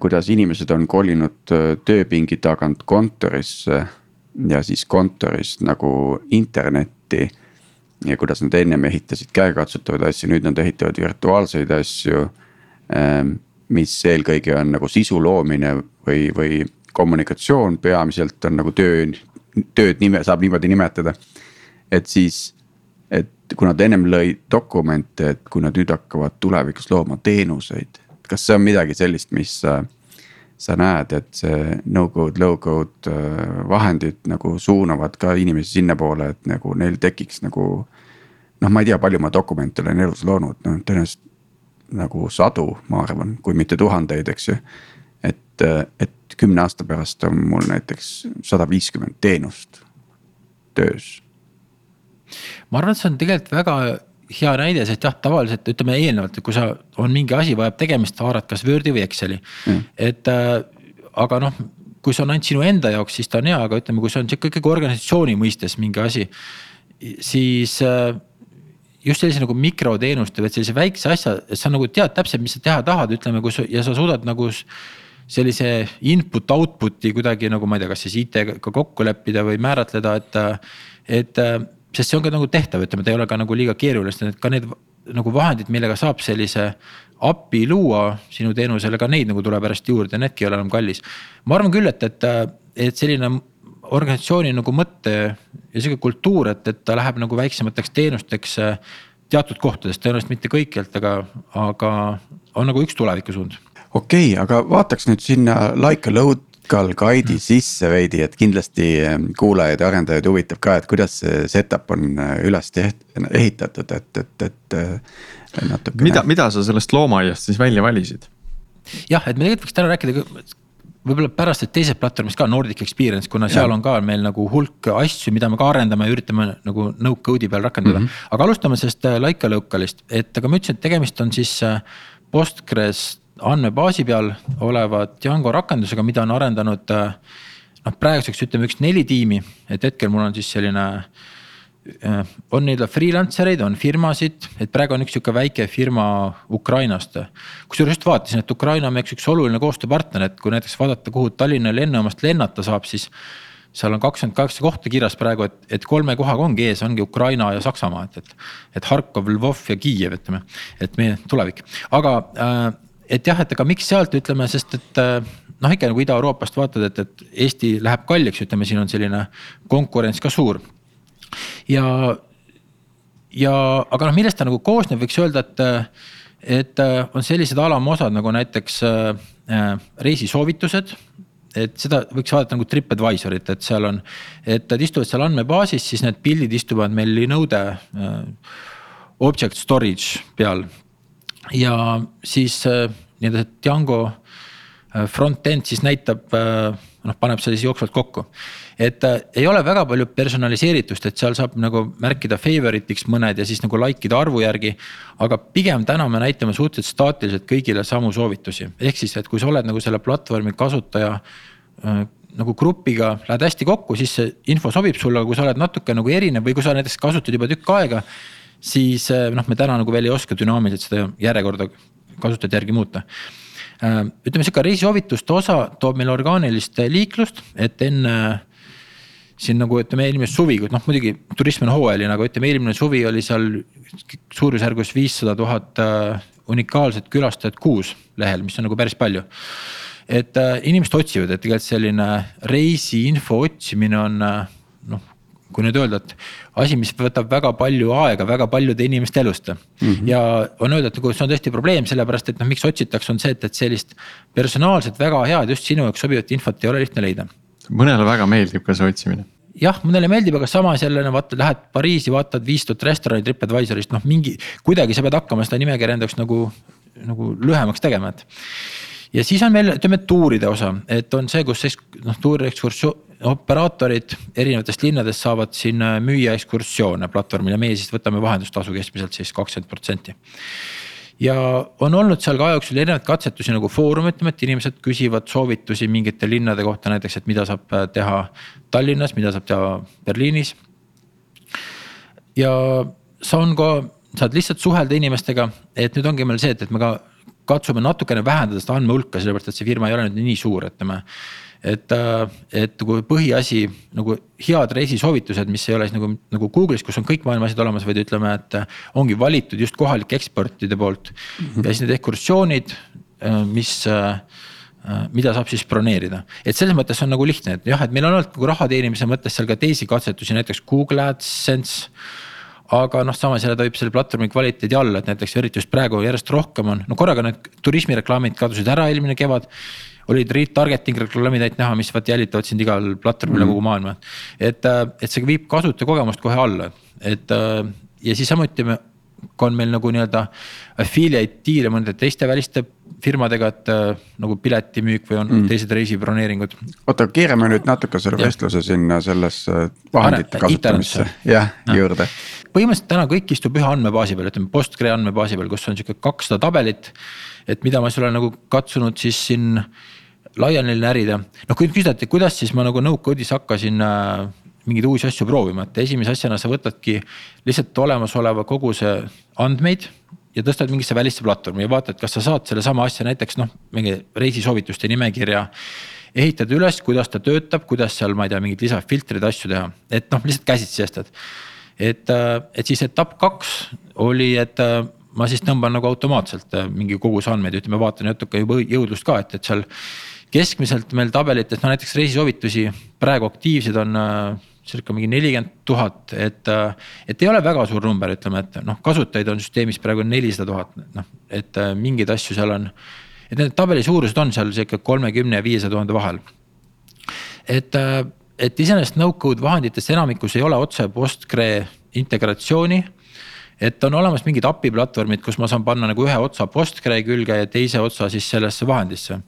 kuidas inimesed on kolinud eh, tööpingi tagant kontorisse ja siis kontorist nagu internetti ja kuidas nad ennem ehitasid käekatsutavaid asju, nüüd nad ehitavad virtuaalseid asju. Ähm, mis eelkõige on nagu sisu loomine või, või kommunikatsioon peamiselt on nagu töö, tööd nime saab niimoodi nimetada. et siis, et kui nad ennem lõid dokumente, et kui nad nüüd hakkavad tulevikus looma teenuseid, kas see on midagi sellist, mis sa sa näed, et see no code, low code äh, vahendid nagu suunavad ka inimesi sinnapoole, et nagu neil tekiks nagu. noh, ma ei tea, palju ma dokumente olen elus loonud, noh tõenäoliselt nagu sadu, ma arvan, kui mitte tuhandeid, eks ju. et, et kümne aasta pärast on mul näiteks sada viiskümmend teenust töös. ma arvan, et see on tegelikult väga hea näide, sest jah, tavaliselt ütleme eelnevalt, kui sa, on mingi asi vajab tegemist, haarad kas Wordi või Exceli mm., et äh, aga noh kui see on ainult sinu enda jaoks, siis ta on hea, aga ütleme, kui see on sihuke ikkagi organisatsiooni mõistes mingi asi, siis äh, just sellise nagu mikroteenuste või sellise väikse asja, sa nagu tead täpselt, mis sa teha tahad, ütleme, kui sa ja sa suudad nagu sellise input output'i kuidagi nagu ma ei tea, kas siis IT-ga kokku leppida või määratleda, et, et sest see on ka nagu tehtav, ütleme, ta ei ole ka nagu liiga keeruline, ka need nagu vahendid, millega saab sellise API luua sinu teenusele, ka neid nagu tuleb järjest juurde, needki ei ole enam kallis. ma arvan küll, et, et, et selline organisatsiooni nagu mõte ja sihuke kultuur, et, et ta läheb nagu väiksemateks teenusteks teatud kohtades, tõenäoliselt mitte kõikjalt, aga, aga on nagu üks tulevikusuund. okei okay,, aga vaataks nüüd sinna like a load Pikal guide'i mm. sisse veidi, et kindlasti ähm, kuulajaid ja arendajaid huvitab ka, et kuidas see setup on äh, üles ehitatud, et, et, et äh, natukene. mida, mida sa sellest loomaaiast siis välja valisid? jah, et me tegelikult võiks täna rääkida võib-olla pärast, et teisest platvormist ka Nordic Experience, kuna seal ja. on ka meil nagu hulk asju, mida me ka arendame ja üritame nagu no code'i peal rakendada mm. -hmm. aga alustame sellest äh, Laika Localist, et aga ma ütlesin, et tegemist on siis Postgres andmebaasi peal oleva Django rakendusega, mida on arendanud äh, noh, praeguseks ütleme üks neli tiimi, et hetkel mul on siis selline äh, on nii-öelda freelancer eid, on firmasid, et praegu on üks sihuke väike firma Ukrainast. kusjuures just vaatasin, et Ukraina on meie jaoks üks oluline koostööpartner, et kui näiteks vaadata, kuhu Tallinna lennujaamast lennata saab, siis. seal on kakskümmend kaheksa kohta kirjas praegu, et, et kolme kohaga ongi ees, ongi Ukraina ja Saksamaa, et, et. et Harkov, Lvov ja Kiiev, ütleme, et meie tulevik, aga äh, et jah, et aga miks sealt ütleme, sest et äh, noh, ikka nagu Ida-Euroopast vaatad, et, et Eesti läheb kalliks, ütleme, siin on selline konkurents ka suur. ja, ja aga noh, millest ta nagu koosneb, võiks öelda, et, et äh, on sellised alamosad nagu näiteks äh, äh, reisisoovitused et seda võiks vaadata nagu Tripadvisorit, et seal on, et nad istuvad seal andmebaasis, siis need pildid istuvad meil Linode äh, object storage peal. Ja siis äh, nii-öelda Django äh, front-end siis näitab äh, noh, paneb selle siis jooksvalt kokku. et ei ole väga palju personaliseeritust, et seal saab nagu märkida favorite'iks mõned ja siis nagu like'ide arvu järgi. aga pigem täna me näitame suhteliselt staatiliselt kõigile samu soovitusi, ehk siis, et kui sa oled nagu selle platvormi kasutaja nagu grupiga lähed hästi kokku, siis see info sobib sulle, aga kui sa oled natuke nagu erinev või kui sa näiteks kasutad juba tükk aega. Siis äh, noh, me täna nagu veel ei oska dünaamiliselt seda järjekorda kasutajate järgi muuta Äh, ütleme sihuke reisisoovituste osa toob meil orgaanilist liiklust, et enne siin nagu ütleme eelmine suvi, noh muidugi turism on hooajaline, aga ütleme eelmine suvi oli seal suurusjärgus viissada tuhat äh, unikaalset külastajat kuus lehel, mis on nagu päris palju. et äh, inimesed otsivad, et tegelikult selline reisiinfo otsimine on noh, kui nüüd öelda, et asi, mis võtab väga palju aega väga paljude inimeste elust mm. -hmm. ja on öelda, et nagu see on tõesti probleem, sellepärast et noh, miks otsitakse, on see, et, et sellist personaalselt väga head just sinu jaoks sobivat infot ei ole lihtne leida. mõnele väga meeldib ka see otsimine jah, mõnele meeldib, aga samas jälle no vaata, lähed Pariisi, vaatad viis tuhat restorani Tripadvisorist, noh mingi, kuidagi sa pead hakkama seda nimekirja endaks nagu, nagu lühemaks tegema, et ja siis on meil, ütleme tuuride osa, et on see, kus noh, tuuriekskursioon, operaatorid erinevatest linnadest saavad siin müüa ekskursioone platvormil ja meie siis võtame vahendustasu keskmiselt siis kakskümmend protsenti. ja on olnud seal ka aja jooksul erinevaid katsetusi nagu Foorum, ütleme, et inimesed küsivad soovitusi mingite linnade kohta näiteks, et mida saab äh, teha Tallinnas, mida saab teha Berliinis. ja saan ka, saad lihtsalt suhelda inimestega, et nüüd ongi meil see, et, et me ka katsume natukene vähendada seda andmehulka, sellepärast et see firma ei ole nüüd nii suur, ütleme. et, äh, et kui põhiasi nagu head reisisoovitused, mis ei ole siis nagu, nagu Google'is, kus on kõik maailma asjad olemas, vaid ütleme, et äh, ongi valitud just kohalike ekspertide poolt mm. -hmm. ja siis need ekskursioonid, äh, mis mida saab siis broneerida, et selles mõttes on nagu lihtne, et jah, et meil on olnud nagu raha teenimise mõttes seal ka teisi katsetusi, näiteks Google AdSense aga noh, samas jälle tohib selle platvormi kvaliteedi alla, et näiteks eriti just praegu järjest rohkem on, no korraga need turismireklaamid kadusid ära eelmine kevad. olid retargeting reklaamid ainult näha, mis vaat jälitavad sind igal platvormil mm -hmm. kogu maailma. et, äh, et see viib kasutajakogemust kohe alla, et äh, ja siis samuti me on meil nagu nii-öelda affiliate deal'e mõnede teiste väliste firmadega, et äh, nagu piletimüük või on mm. teised reisibroneeringud. oota, keerame nüüd natuke selle vestluse sinna sellesse vahendite kasutamisse, jah, juurde. Põhimõtteliselt täna kõik istub ühe andmebaasi peal, ütleme Postgre andmebaasi peal, kus on sihuke kakssada tabelit. et mida ma olen nagu katsunud siis siin laiali närida, noh kui küsida, et kuidas siis ma nagu no-code'is hakkasin äh, mingeid uusi asju proovima, et esimese asjana sa võtadki lihtsalt olemasoleva koguse andmeid ja tõstad mingisse välisse platvormi ja vaatad, kas sa saad sellesama asja näiteks noh, mingi reisisoovituste nimekirja. ehitad üles, kuidas ta töötab, kuidas seal, ma ei tea, mingeid lisafiltreid, asju teha, et noh, lihtsalt käsitsi sestad. Et, et siis etapp kaks oli, et ma siis tõmban nagu automaatselt mingi koguse andmeid, ütleme, vaatan natuke juba jõudlust ka, et, et seal keskmiselt meil tabelites, no näiteks reisisoovitusi praegu aktiivsed on circa mingi nelikümmend tuhat, et, et ei ole väga suur number, ütleme, et noh, kasutajaid on süsteemis praegu nelisada tuhat, noh, et äh, mingeid asju seal on. et need tabeli suurused on seal sihuke kolmekümne ja viiesaja tuhande vahel. et, äh, et iseenesest no-code vahenditest enamikus ei ole otse Postgre integratsiooni et on olemas mingid API platvormid, kus ma saan panna nagu ühe otsa Postgre külge ja teise otsa siis sellesse vahendisse.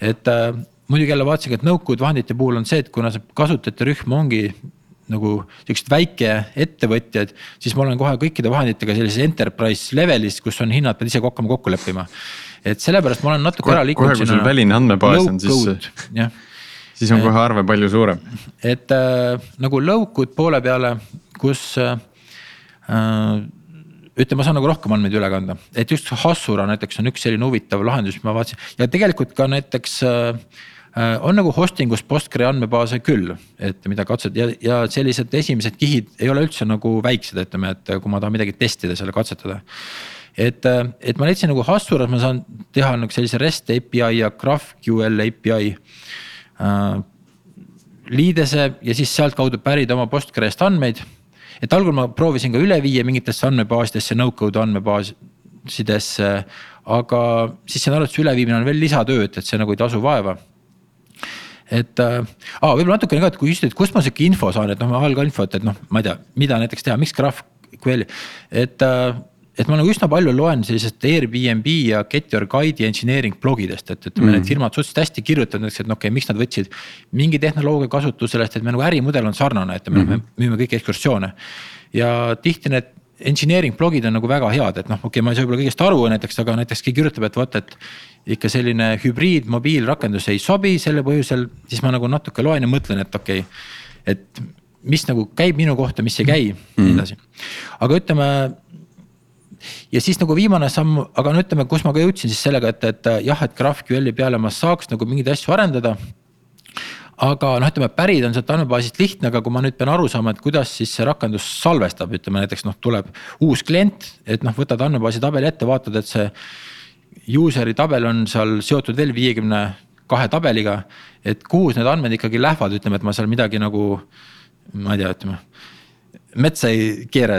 et äh, muidugi jälle vaatasin, et no-code vahendite puhul on see, et kuna see kasutajate rühm ongi nagu siuksed väikeettevõtjad, siis ma olen kohe kõikide vahenditega sellises enterprise level'is, kus on hinnad, pead ise hakkama kokku leppima. et sellepärast ma olen natuke ära liikunud. kohe, kui sul väline andmebaas on, siis, siis on kohe arve palju suurem. et äh, nagu low-code poole peale, kus äh, ütleme, ma saan nagu rohkem andmeid üle kanda, et just Hassura näiteks on üks selline huvitav lahendus, mis ma vaatasin ja tegelikult ka näiteks äh, Äh, on nagu hosting us Postgre andmebaase küll, et mida katsed ja, ja sellised esimesed kihid ei ole üldse nagu väiksed, ütleme, et kui ma tahan midagi testida, selle katsetada. et, äh, et ma leidsin nagu Hassuras ma saan teha nagu sellise REST API ja GraphQL API äh,. Liidese ja siis sealtkaudu pärida oma Postgre'st andmeid. et algul ma proovisin ka üle viia mingitesse andmebaasidesse no-code andmebaas sidesse. aga siis see arvutuse üleviimine on veel lisatöö, et, et see nagu ei tasu vaeva et äh, võib-olla natukene ka, et kui küsida, et kust ma sihuke info saan, et noh, alginfot, et noh, ma ei tea, mida näiteks teha, miks GraphQL, et äh, et ma nagu üsna palju loen sellisest Airbnb ja Get Your Guide'i engineering blogidest, et ütleme mm., need firmad suhteliselt hästi näiteks, et no okei okay,, miks nad võtsid mingi tehnoloogia kasutusele, sest et me nagu ärimudel on sarnane, et me mm -hmm. müüme kõiki ekskursioone. ja tihti need engineering blogid on nagu väga head, et noh, okei okay,, ma ei saa võib-olla kõigest aru näiteks, aga näiteks keegi kirjutab, et vot, et. ikka selline hübriid mobiilrakendus ei sobi selle põhjusel, siis ma nagu natuke loen ja mõtlen, et okei okay,, et mis nagu käib minu kohta, mis ei käi mm, -hmm. nii edasi. aga ütleme ja siis nagu viimane samm, aga no ütleme, kus ma ka jõudsin siis sellega, et, et jah, et GraphQL-i peale ma saaks nagu mingeid asju arendada aga noh, ütleme pärida on sealt andmebaasist lihtne, aga kui ma nüüd pean aru saama, et kuidas siis see rakendus salvestab, ütleme näiteks noh, tuleb uus klient, et noh, võtad andmebaasi tabeli ette, vaatad, et see. User'i tabel on seal seotud veel viiekümne kahe tabeliga, et kuhu need andmed ikkagi lähevad, ütleme, et ma seal midagi nagu. ma ei tea, ütleme metsa ei keera,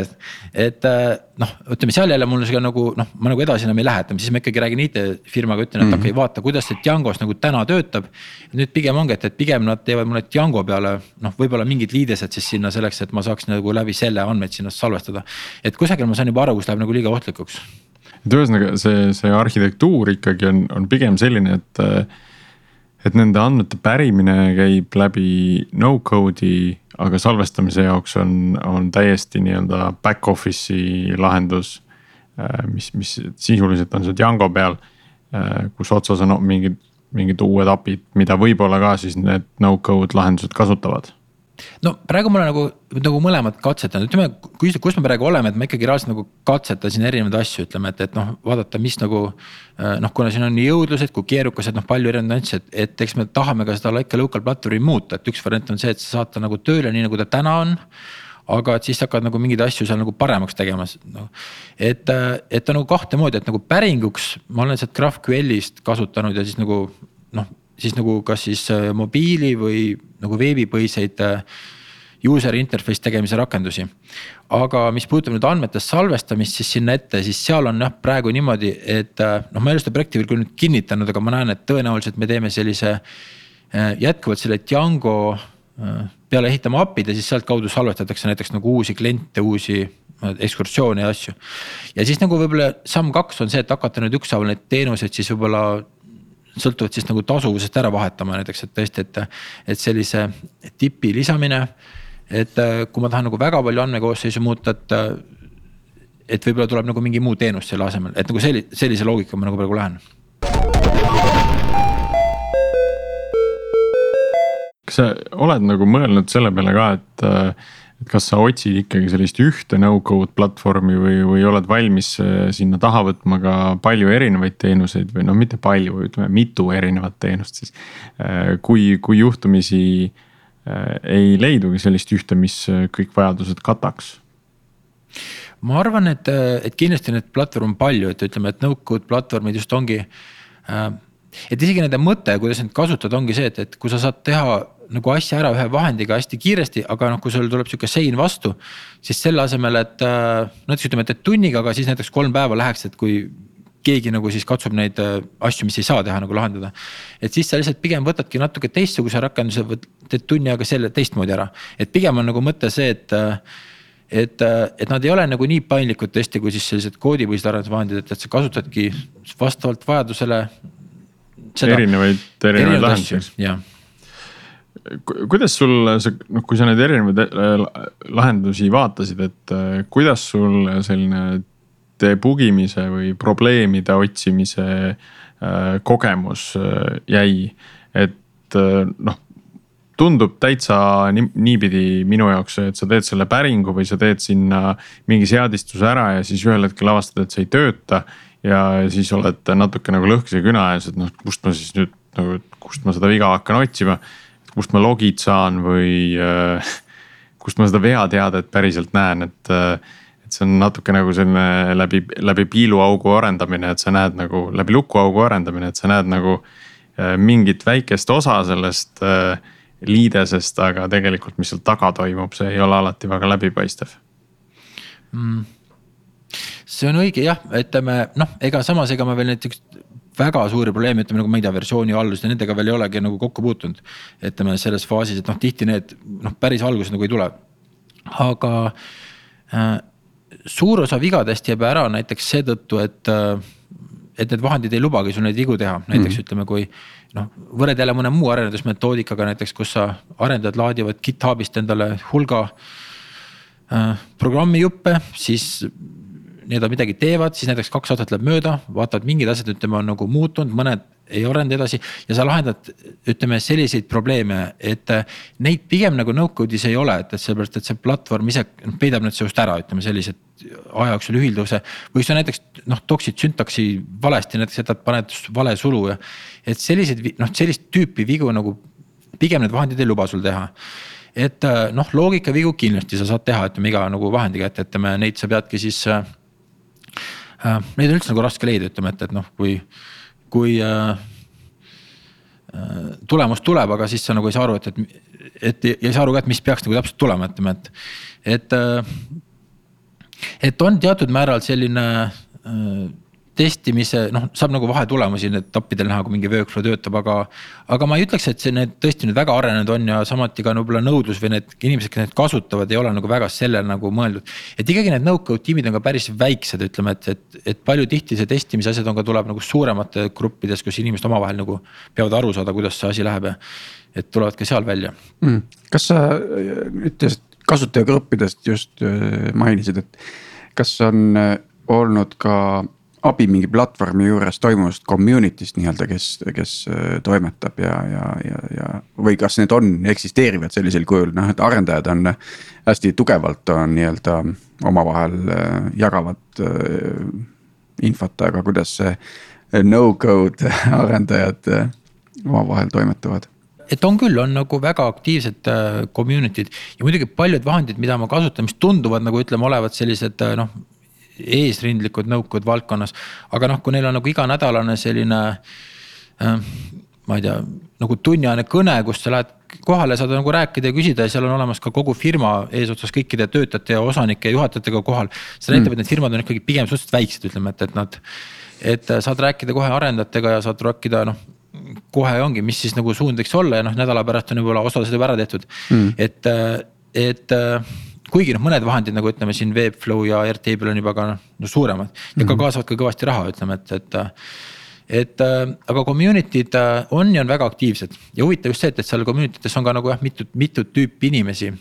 et äh, noh, ütleme seal jälle mul see nagu noh, ma nagu edasi enam ei lähe, ütleme siis ma ikkagi räägin IT-firmaga, ütlen, et mm -hmm. okei okay,, vaata, kuidas see Django's nagu täna töötab. nüüd pigem ongi, et, et pigem nad teevad mulle Django peale noh, võib-olla mingid liidesed siis sinna selleks, et ma saaks nagu läbi selle andmeid sinna salvestada. et kusagil ma saan juba aru, kus läheb nagu liiga ohtlikuks. et ühesõnaga see, see arhitektuur ikkagi on, on pigem selline, et et nende andmete pärimine käib läbi no code'i aga salvestamise jaoks on, on täiesti nii-öelda back office'i lahendus. Äh, mis, mis sisuliselt on see Django peal, äh, kus otsas on mingid, mingid uued API-d, mida võib-olla ka siis need no-code lahendused kasutavad no praegu ma olen nagu, nagu mõlemat katsetanud, ütleme, kui, kus me praegu oleme, et ma ikkagi reaalselt nagu katsetasin erinevaid asju, ütleme, et, et noh, vaadata, mis nagu. Äh, noh, kuna siin on nii jõudlused kui keerukased, noh palju erinevaid nüansse, et, et eks me tahame ka seda like local platvormi muuta, et üks variant on see, et saata nagu tööle nii nagu ta täna on aga et siis hakkad nagu mingeid asju seal nagu paremaks tegema, noh. et, äh, et ta nagu kahte moodi, et nagu päringuks ma olen sealt GraphQL-ist kasutanud ja siis nagu noh siis nagu kas siis äh, mobiili või nagu veebipõhiseid äh, user interface tegemise rakendusi. aga mis puudutab nüüd andmete salvestamist, siis sinna ette, siis seal on jah praegu niimoodi, et äh, noh, ma ei ole seda projekti veel küll nüüd kinnitanud, aga ma näen, et tõenäoliselt me teeme sellise jätkuvalt selle Django peale ehitame API-d ja siis sealtkaudu salvestatakse näiteks nagu uusi kliente, uusi ekskursioone ja asju. ja siis nagu võib-olla samm kaks on see, et hakata nüüd ükshaaval neid teenuseid siis võib-olla sõltuvalt siis nagu tasuvusest ära vahetama näiteks, et tõesti, et, et sellise tipi lisamine. et äh, kui ma tahan nagu väga palju andmekoosseisu muuta, et, et võib-olla tuleb nagu mingi muu teenus selle asemel, et nagu selli-, sellise loogika ma nagu praegu lähen. kas sa oled nagu mõelnud selle peale ka, et et kas sa otsid ikkagi sellist ühte no-code platvormi või, või oled valmis äh, sinna taha võtma ka palju erinevaid teenuseid või noh, mitte palju, ütleme mitu erinevat teenust siis. Äh, kui, kui juhtumisi äh, ei leidugi sellist ühte, mis kõik vajadused kataks ma arvan, et, et kindlasti neid platvorme on palju, et ütleme, et no-code platvormid just ongi äh, et isegi nende mõte, kuidas neid kasutada, ongi see, et, et kui sa saad teha nagu asja ära ühe vahendiga hästi kiiresti, aga noh, kui sul tuleb sihuke sein vastu. siis selle asemel, et äh, näiteks ütleme, et tunniga, aga siis näiteks kolm päeva läheks, et kui keegi nagu siis katsub neid äh, asju, mis ei saa teha nagu lahendada. et siis sa lihtsalt pigem võtadki natuke teistsuguse rakenduse, teed tunni aega selle teistmoodi ära, et pigem on nagu mõte see, et äh, et, et nad ei ole nagu nii paindlikud tõesti, kui siis sellised koodipõhised arendusvahendid, et, et sa kasutadki vastavalt vajadusele. Erinevaid, erinevaid lahendusi. jah kuidas sul noh, kui sa neid erinevaid äh, lahendusi vaatasid, et äh, kuidas sul selline debugimise või probleemide otsimise äh, kogemus jäi, et noh tundub täitsa nii, niipidi minu jaoks, et sa teed selle päringu või sa teed sinna mingi seadistuse ära ja siis ühel hetkel avastad, et see ei tööta. Ja siis oled natuke nagu lõhkise küna ees, et noh, kust ma siis nüüd nagu, kust ma seda viga hakkan otsima kust ma logid saan või äh, kust ma seda veateadet päriselt näen, et. Äh, et see on natuke nagu selline läbi, läbi piiluaugu arendamine, et sa näed nagu läbi lukuaugu arendamine, et sa näed nagu äh, mingit väikest osa sellest liidesest, aga tegelikult, mis seal taga toimub, see ei ole alati väga läbipaistev mm see on õige jah, ütleme noh, ega samas, ega ma veel näiteks väga suuri probleeme, ütleme nagu ma ei tea, versiooni algusest ja nendega veel ei olegi nagu kokku puutunud. ütleme selles faasis, et noh, tihti need noh, päris alguses nagu ei tule. aga äh, suur osa vigadest jääb ära näiteks seetõttu, et äh, et need vahendid ei lubagi sul neid vigu teha, näiteks mm -hmm. ütleme, kui noh, võrrelda jälle mõne muu arendusmetoodikaga näiteks, kus sa arendajad laadivad GitHubist endale hulga äh, programmijuppe, siis nii-öelda midagi teevad, siis näiteks kaks aastat läheb mööda, vaatavad mingid asjad, ütleme, on nagu muutunud, mõned ei arenda edasi ja sa lahendad, ütleme selliseid probleeme, et äh, neid pigem nagu no-code'is ei ole, et, et sellepärast, et see platvorm ise noh, peidab need sinust ära, ütleme sellised aja jooksul ühilduvuse. või sa näiteks noh, toksid süntaksi valesti, näiteks jätad, paned vale sulu ja. et selliseid noh, sellist tüüpi vigu nagu pigem need vahendid ei luba sul teha et äh, noh, loogikavigu kindlasti sa saad teha, ütleme iga nagu vahendiga, et ütleme neid sa peadki siis äh,. Neid on üldse nagu raske leida, ütleme, et, et noh, kui kui äh, äh, tulemus tuleb, aga siis sa nagu ei saa aru, et, et, et ja ei saa aru ka, et mis peaks nagu täpselt tulema, ütleme, et, et äh,. et on teatud määral selline äh, testimise, noh, saab nagu vahetulemusi etappidel näha, kui mingi workflow töötab, aga. aga ma ei ütleks, et see need tõesti nüüd väga arenenud on ja samuti ka võib-olla nõudlus või need inimesed, kes neid kasutavad, ei ole nagu väga sellele nagu mõeldud. et ikkagi need no-code tiimid on ka päris väiksed, ütleme, et, et, et palju tihti see testimise asjad on ka, tuleb nagu suuremate gruppides, kus inimesed omavahel nagu peavad aru saada, kuidas see asi läheb ja. et tulevad ka seal välja mm.. kas sa ütlesid kasutajagruppidest just äh, mainisid, et kas on äh, olnud ka abi mingi platvormi juures toimuvast community'st nii-öelda, kes, kes äh, toimetab ja, ja, ja, ja. või kas need on, eksisteerivad sellisel kujul, noh, et arendajad on hästi tugevalt on nii-öelda omavahel äh, jagavad äh, infot, aga kuidas see no-code arendajad omavahel toimetavad? et on küll, on nagu väga aktiivsed community'd ja muidugi paljud vahendid, mida ma kasutan, mis tunduvad nagu ütleme, olevat sellised noh eesrindlikud nõukud valdkonnas. aga noh, kui neil on nagu iganädalane selline äh, ma ei tea, nagu tunniajane kõne, kus sa lähed kohale, saad nagu rääkida ja küsida ja seal on olemas ka kogu firma eesotsas kõikide töötajate ja osanike ja juhatajatega kohal. see näitab mm., et need firmad on ikkagi pigem suhteliselt väiksed, ütleme, et, et nad, et saad rääkida kohe arendajatega ja saad rääkida noh kohe ongi, mis siis nagu suund võiks olla ja noh, nädala pärast on võib-olla osa seda juba ära tehtud mm., et, et kuigi noh, mõned vahendid nagu ütleme siin Webflow ja Airtable on juba ka noh suuremad ja mm -hmm. ka kaasavad ka kõvasti raha, ütleme, et, et. et aga community'd on ja on väga aktiivsed ja huvitav just see, et, et seal community des on ka nagu jah, mitut, mitut tüüpi inimesi.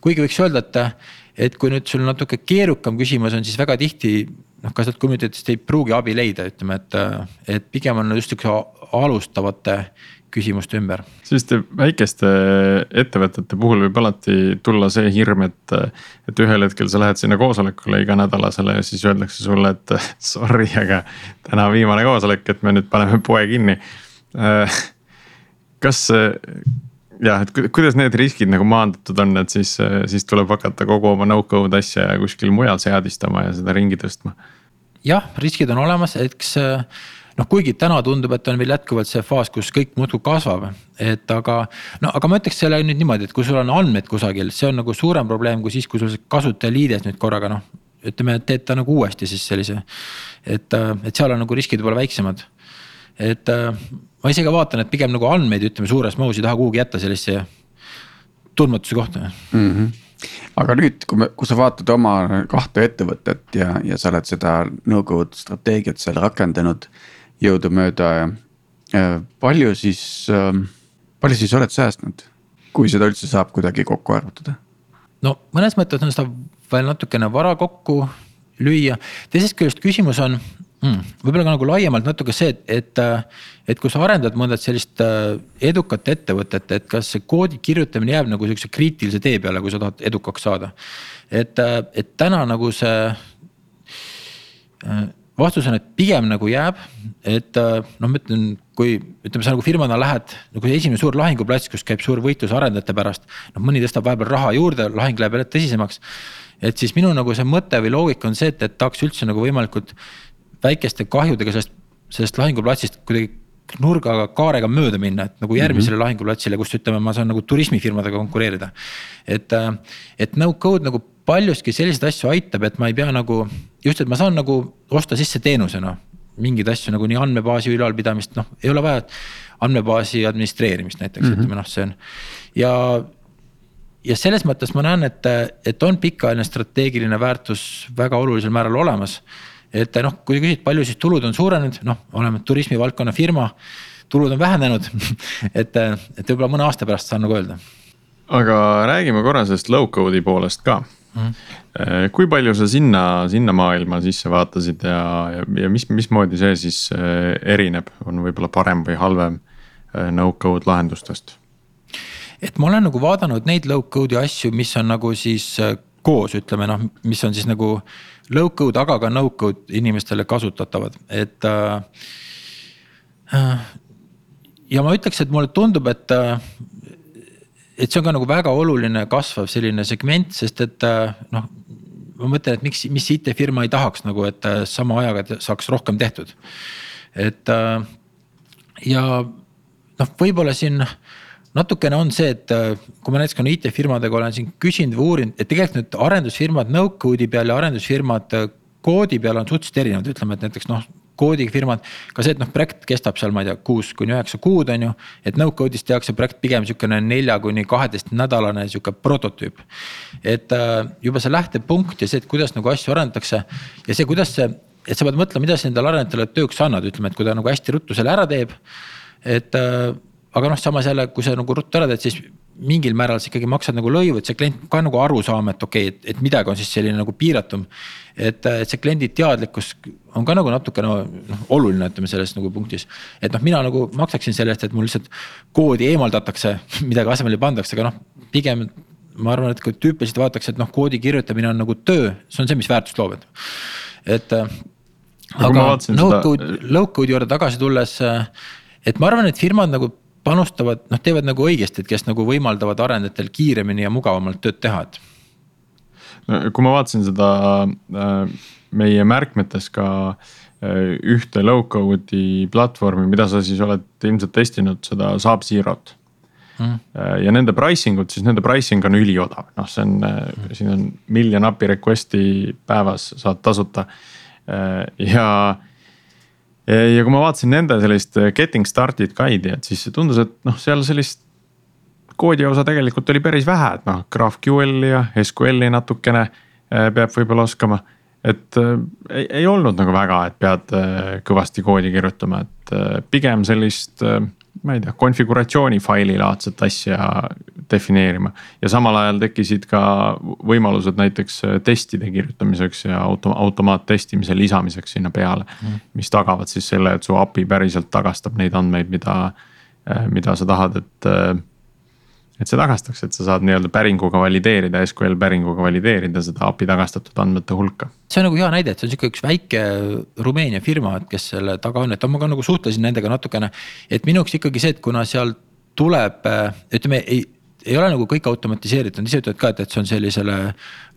kuigi võiks öelda, et, et kui nüüd sul natuke keerukam küsimus on, siis väga tihti noh, ka sealt community dest ei pruugi abi leida, ütleme, et, et pigem on just siukse alustavate küsimuste ümber. selliste väikeste ettevõtete puhul võib alati tulla see hirm, et, et ühel hetkel sa lähed sinna koosolekule iganädalasele ja siis öeldakse sulle, et sorry, aga täna viimane koosolek, et me nüüd paneme poe kinni. kas jah, et kuidas need riskid nagu maandatud on, et siis, siis tuleb hakata kogu oma no-code asja kuskil mujal seadistama ja seda ringi tõstma? jah, riskid on olemas, eks noh, kuigi täna tundub, et on veel jätkuvalt see faas, kus kõik muudkui kasvab, et aga. no aga ma ütleks selle nüüd niimoodi, et kui sul on andmed kusagil, see on nagu suurem probleem kui siis, kui sul see kasutajaliides nüüd korraga noh. ütleme, teed ta nagu uuesti siis sellise, et, et seal on nagu riskid võib-olla väiksemad. et ma isegi vaatan, et pigem nagu andmeid, ütleme suures mahus ei taha kuhugi jätta sellisesse tundmatuse kohta mm. -hmm aga nüüd, kui me, kui sa vaatad oma kahte ettevõtet ja, ja sa oled seda nõukogude strateegiat seal rakendanud jõudumööda ja palju siis, ähm, palju siis oled säästnud, kui seda üldse saab kuidagi kokku arvutada? no mõnes mõttes on seda veel natukene vara kokku lüüa, teisest küljest küsimus on mm, võib-olla ka nagu laiemalt natuke see, et, et, et kui sa arendad mõnda sellist äh, edukat ettevõtet, et kas see koodi kirjutamine jääb nagu sihukese kriitilise tee peale, kui sa tahad edukaks saada. et, äh, et täna nagu see äh, vastus on, et pigem nagu jääb, et äh, noh, ma ütlen, kui ütleme, sa nagu firmana lähed nagu esimene suur lahinguplats, kus käib suur võitlus arendajate pärast. noh, mõni tõstab vahepeal raha juurde, lahing läheb jälle tõsisemaks. et siis minu nagu see mõte või loogika on see, et, et tahaks üldse nagu võimalikult väikeste kahjudega sellest, sellest lahinguplatsist kuidagi nurgaga, kaarega mööda minna, et nagu järgmisele mm -hmm. lahinguplatsile, kus ütleme, ma saan nagu turismifirmadega konkureerida. et, äh, et no code nagu paljuski selliseid asju aitab, et ma ei pea nagu just, et ma saan nagu osta sisse teenusena mingeid asju nagu nii andmebaasi ülalpidamist, noh, ei ole vaja andmebaasi administreerimist näiteks mm, -hmm. ütleme noh, see on ja ja selles mõttes ma näen, et, et on pikaajaline strateegiline väärtus väga olulisel määral olemas. Et noh, kui küsid, palju siis tulud on suurenenud, noh, oleme turismivaldkonna firma, tulud on vähenenud et, et võib-olla mõne aasta pärast saan nagu öelda. aga räägime korra sellest low code'i poolest ka mm. -hmm. kui palju sa sinna, sinna maailma sisse vaatasid ja, ja, ja mis, mismoodi see siis äh, erineb, on võib-olla parem või halvem äh, no code lahendustest? et ma olen nagu vaadanud neid low code'i asju, mis on nagu siis koos, ütleme noh, mis on siis nagu low code, aga ka no code inimestele kasutatavad, et äh,. ja ma ütleks, et mulle tundub, et äh, et see on ka nagu väga oluline kasvav selline segment, sest et äh, noh, ma mõtlen, et miks, mis IT-firma ei tahaks nagu, et äh, sama ajaga saaks rohkem tehtud. et äh, ja noh, võib-olla siin natukene on see, et kui ma näiteks ka IT-firmadega olen siin küsinud või uurinud, et tegelikult need arendusfirmad no-code'i peal ja arendusfirmad koodi peal on suhteliselt erinevad, ütleme, et näiteks noh koodifirmad, ka see, et noh, projekt kestab seal, ma ei tea, kuus kuni üheksa kuud, on ju. et no-code'is tehakse projekt pigem sihukene nelja kuni kaheteist nädalane sihuke prototüüp. et äh, juba see lähtepunkt ja see, et kuidas nagu asju arendatakse ja see, kuidas see, et sa pead mõtlema, mida sa endale arendajatele tööks annad, ütleme, et kui ta nagu hästi ruttu selle ära teeb. et äh, aga noh, samas jälle, kui sa nagu ruttu ära teed, siis mingil määral sa ikkagi maksad nagu lõivu, et see klient ka nagu aru saama, et okei okay,, et, et midagi on siis selline nagu piiratum. et, et see kliendi teadlikkus on ka nagu natukene noh, oluline, ütleme selles nagu punktis. et noh, mina nagu maksaksin selle eest, et mul lihtsalt koodi eemaldatakse, midagi asemele pandakse, aga noh, pigem ma arvan, et kui tüüpiliselt vaadatakse, et noh, koodi kirjutamine on nagu töö, see on see, mis väärtust loob, et, et. aga no code, low code'i juurde tagasi tulles, et ma arvan, et firmad nagu panustavad, noh, teevad nagu õigesti, et kes nagu võimaldavad arendajatel kiiremini ja mugavamalt tööd teha, et. kui ma vaatasin seda äh, meie märkmetes ka äh, ühte low code'i platvormi, mida sa siis oled ilmselt testinud, seda Saab Zero't mm.. ja nende pricing ut, siis nende pricing on üliodav, noh, see on mm., siin on miljon API request'i päevas saad tasuta. ja ja kui ma vaatasin nende sellist äh, getting started guide'i, et siis tundus, et noh, seal sellist koodi osa tegelikult oli päris vähe, et noh, GraphQL-i ja SQL-i natukene äh, peab võib-olla oskama. et äh, ei, ei olnud nagu väga, et pead kõvasti koodi kirjutama, et pigem sellist ma ei tea, konfiguratsiooni faili laadset asja defineerima. ja samal ajal tekkisid ka võimalused näiteks testide kirjutamiseks ja auto, automaattestimise lisamiseks sinna peale mm.. mis tagavad siis selle, et su API päriselt tagastab neid andmeid, mida, mida sa tahad, et et see tagastaks, et sa saad nii-öelda päringuga valideerida, SQL päringuga valideerida seda API tagastatud andmete hulka. see on nagu hea näide, et see on sihuke üks väike Rumeenia firma, et kes selle taga on, et ma ka nagu suhtlesin nendega natukene. et minu jaoks ikkagi see, et kuna seal tuleb, ütleme ei ei ole nagu kõik automatiseeritud, ise ütlevad ka, et, et see on sellisele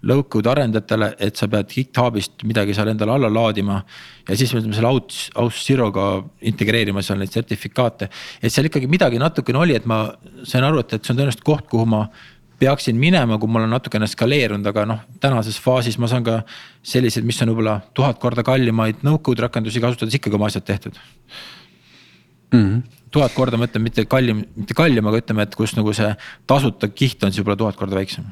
low code arendajatele, et sa pead GitHubist midagi seal endale alla laadima. ja siis me selle Aus, Aus Zero'ga integreerima seal neid sertifikaate, et seal ikkagi midagi natukene oli, et ma sain aru, et, et see on tõenäoliselt koht, kuhu ma peaksin minema, kui ma olen natukene skaleerunud, aga noh, tänases faasis ma saan ka selliseid, mis on võib-olla tuhat korda kallimaid no-code rakendusi kasutades ikkagi oma asjad tehtud mm. -hmm tuhat korda, ma ütlen mitte kallim, mitte kallim, aga ütleme, et kus nagu see tasuta kiht on siis võib-olla tuhat korda väiksem.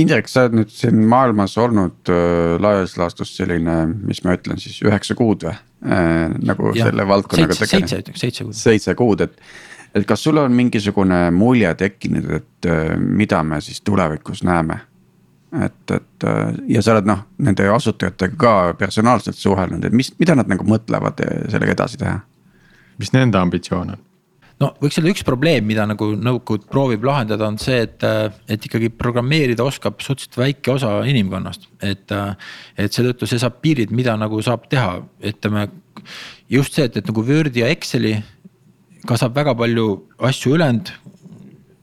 Indrek, sa oled nüüd siin maailmas olnud äh, laias laastus selline, mis ma ütlen siis üheksa kuud või äh,? nagu ja, selle valdkonnaga tegeleda. seitse, ütleks seitse kuud. seitse kuud, et, et kas sul on mingisugune mulje tekkinud, et äh, mida me siis tulevikus näeme? et, et äh, ja sa oled noh, nende asutajatega ka personaalselt suhelnud, et mis, mida nad nagu mõtlevad äh, sellega edasi teha? Mis nende ambitsioon on? no võiks öelda, üks probleem, mida nagu nõukogude proovib lahendada, on see, et, et ikkagi programmeerida oskab suhteliselt väike osa inimkonnast. et, et seetõttu see saab piirid, mida nagu saab teha, ütleme just see, et, et nagu Wordi ja Exceli ka saab väga palju asju ülejäänud,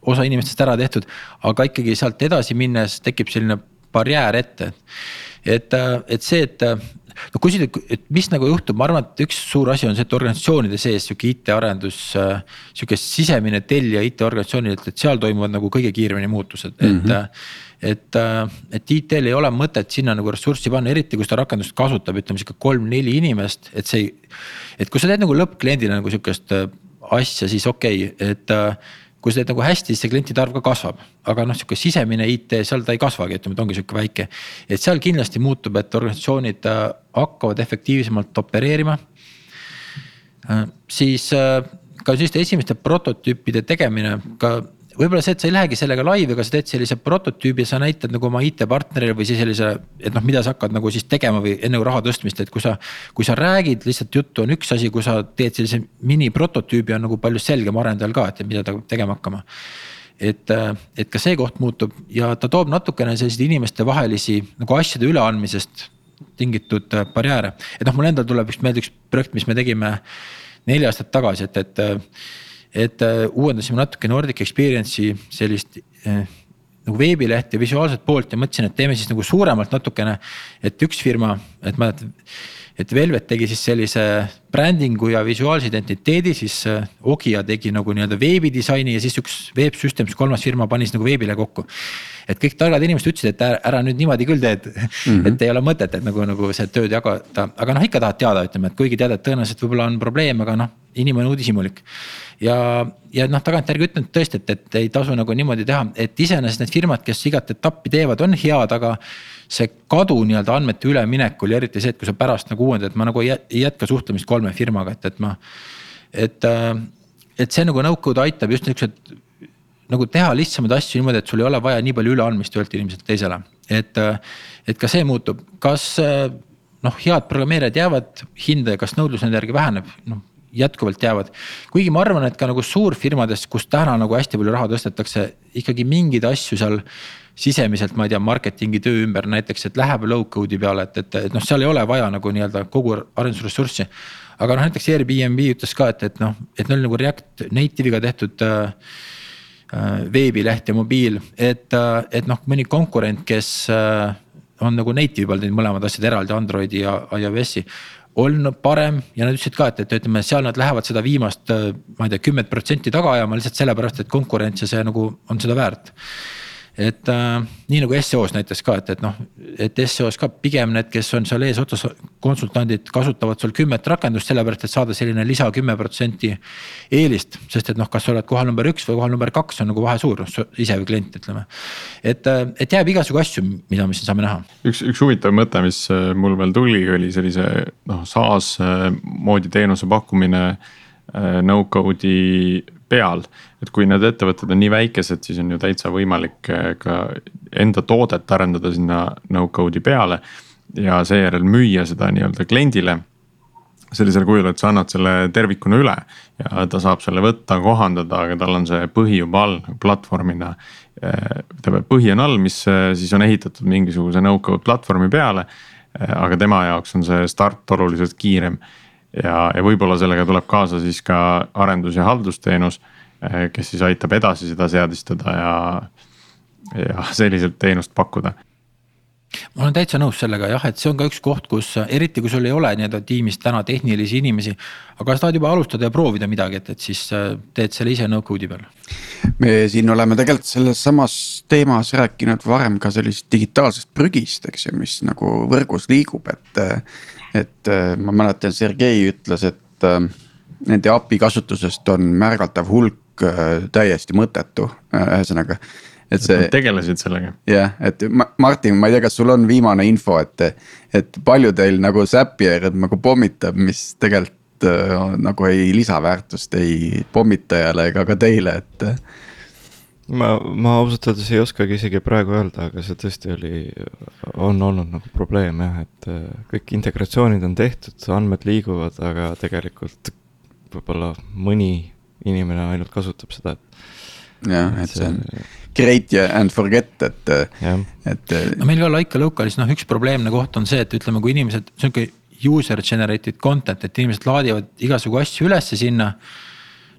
osa inimestest ära tehtud, aga ikkagi sealt edasi minnes tekib selline barjäär ette. Et, et see, et no küsida, et mis nagu juhtub, ma arvan, et üks suur asi on see, et organisatsioonide sees sihuke IT-arendus, äh, sihuke sisemine tellija IT-organisatsioonidelt, et seal toimuvad nagu kõige kiiremini muutused mm, -hmm. et. et, et IT-l ei ole mõtet sinna nagu ressurssi panna, eriti kui seda rakendust kasutab, ütleme sihuke kolm-neli inimest, et see et kui sa teed nagu lõppkliendile nagu sihukest asja, siis okei okay,, et kui sa teed nagu hästi, siis see klientide arv ka kasvab, aga noh, sihuke sisemine IT, seal ta ei kasvagi, ütleme, ta ongi sihuke väike. et seal kindlasti muutub, et organisatsioonid äh, hakkavad efektiivsemalt opereerima. Äh, siis äh, ka selliste esimeste prototüüpide tegemine, ka võib-olla see, et sa ei lähegi sellega laivi, aga sa teed sellise prototüübi, sa näitad nagu oma IT-partnerile või siis sellise, et noh, mida sa hakkad nagu siis tegema või enne raha tõstmist, et kui sa. kui sa räägid lihtsalt juttu on üks asi, kui sa teed sellise mini prototüübi on nagu palju selgem arendajal ka, et mida ta peab tegema hakkama. et, et ka see koht muutub ja ta toob natukene selliseid inimestevahelisi nagu asjade üleandmisest tingitud barjääre, et noh, mul endal tuleb just meelde üks projekt, mis me tegime neli aastat tagasi, et, et et äh, uuendasime natuke Nordic Experience'i sellist äh, nagu veebilehti visuaalset poolt ja mõtlesin, et teeme siis nagu suuremalt natukene. et üks firma, et mäletad, et Velvet tegi siis sellise brändingu ja visuaalse identiteedi, siis äh, Ogia tegi nagu nii-öelda veebidisaini ja siis üks veebsüsteem, siis kolmas firma pani siis nagu veebile kokku. et kõik targad inimesed ütlesid, et ära, ära nüüd niimoodi küll teed mm, -hmm. et ei ole mõtet, et nagu, nagu see tööd jagada, aga noh, ikka tahad teada, ütleme, et kuigi tead, et tõenäoliselt võib-olla on probleem, aga noh, inimene uudishimulik ja, ja noh, tagantjärgi ütlen tõesti, et, et ei tasu nagu niimoodi teha, et iseenesest need firmad, kes igat etappi teevad, on head, aga. see kadu nii-öelda andmete üleminekul ja eriti see, et kui sa pärast nagu uuendad, ma nagu ei jätka suhtlemist kolme firmaga, et, et ma. et, et see nagu no-code aitab just niuksed nagu teha lihtsamaid asju niimoodi, et sul ei ole vaja nii palju üleandmist ühelt inimeselt teisele, et, et ka see muutub, kas noh, head programmeerijad jäävad hinda ja kas nõudlus nende järgi väheneb, noh jätkuvalt jäävad. kuigi ma arvan, et ka nagu suurfirmades, kus täna nagu hästi palju raha tõstetakse, ikkagi mingeid asju seal sisemiselt, ma ei tea, marketingi töö ümber näiteks, et läheb low code'i peale, et, et, et noh, seal ei ole vaja nagu nii-öelda kogu arendusressurssi. aga noh, näiteks Airbnb ütles ka, et, et noh, et neil nagu React Native'iga tehtud äh, äh veebileht ja mobiil, et, äh, et noh, mõni konkurent, kes äh, on nagu native'i peal teinud mõlemad asjad eraldi Androidi ja iOS-i olnud parem ja nad ütlesid ka, et, et ütleme, seal nad lähevad seda viimast, ma ei tea, kümmet protsenti taga ajama lihtsalt sellepärast, et konkurents ja see nagu on seda väärt et äh, nii nagu SEO-s näiteks ka, et, et noh, et SEO-s ka pigem need, kes on seal eesotsas, konsultandid kasutavad sul kümmet rakendust, sellepärast et saada selline lisa kümme protsenti eelist. sest et noh, kas sa oled kohal number üks või kohal number kaks on nagu vahe suur, noh ise või klient, ütleme. et, äh, et jääb igasugu asju, mida me siin saame näha. üks, üks huvitav mõte, mis äh, mul veel tuli, oli sellise noh, SaaS äh, moodi teenuse pakkumine no-code'i peal. Et kui need ettevõtted on nii väikesed, siis on ju täitsa võimalik eh, ka enda toodet arendada sinna no-code'i peale. ja seejärel müüa seda nii-öelda kliendile sellisel kujul, et sa annad selle tervikuna üle ja ta saab selle võtta, kohandada, aga tal on see põhi juba all platvormina. Eh, tähendab, põhi on all, mis eh, siis on ehitatud mingisuguse no-code platvormi peale. aga tema jaoks on see start oluliselt kiirem ja, ja võib-olla sellega tuleb kaasa siis ka arendus- ja haldusteenus, kes siis aitab edasi seda seadistada ja, ja selliselt teenust pakkuda ma olen täitsa nõus sellega jah, et see on ka üks koht, kus eriti kui sul ei ole nii-öelda tiimis täna tehnilisi inimesi. aga sa tahad juba alustada ja proovida midagi, et, et siis äh, teed selle ise no-code'i peal. me siin oleme tegelikult selles samas teemas rääkinud varem ka sellisest digitaalsest prügist, eks ju, mis nagu võrgus liigub, et et äh, ma mäletan, Sergei ütles, et äh, nende API kasutusest on märgatav hulk äh, täiesti mõttetu, ühesõnaga et see. tegelesid sellega. jah, et Martin, ma ei tea, kas sul on viimane info, et, et palju teil nagu Zapier nagu pommitab, mis tegelikult nagu ei lisaväärtust ei pommitajale ega ka teile, et ma, ma ausalt öeldes ei oskagi isegi praegu öelda, aga see tõesti oli, on olnud nagu probleem jah, et äh, kõik integratsioonid on tehtud, andmed liiguvad, aga tegelikult võib-olla mõni inimene ainult kasutab seda, et. jah, et see on create and forget, et, et. no meil ka Laika Localis noh, üks probleemne koht on see, et ütleme, kui inimesed, sihuke user generated content, et inimesed laadivad igasugu asju ülesse sinna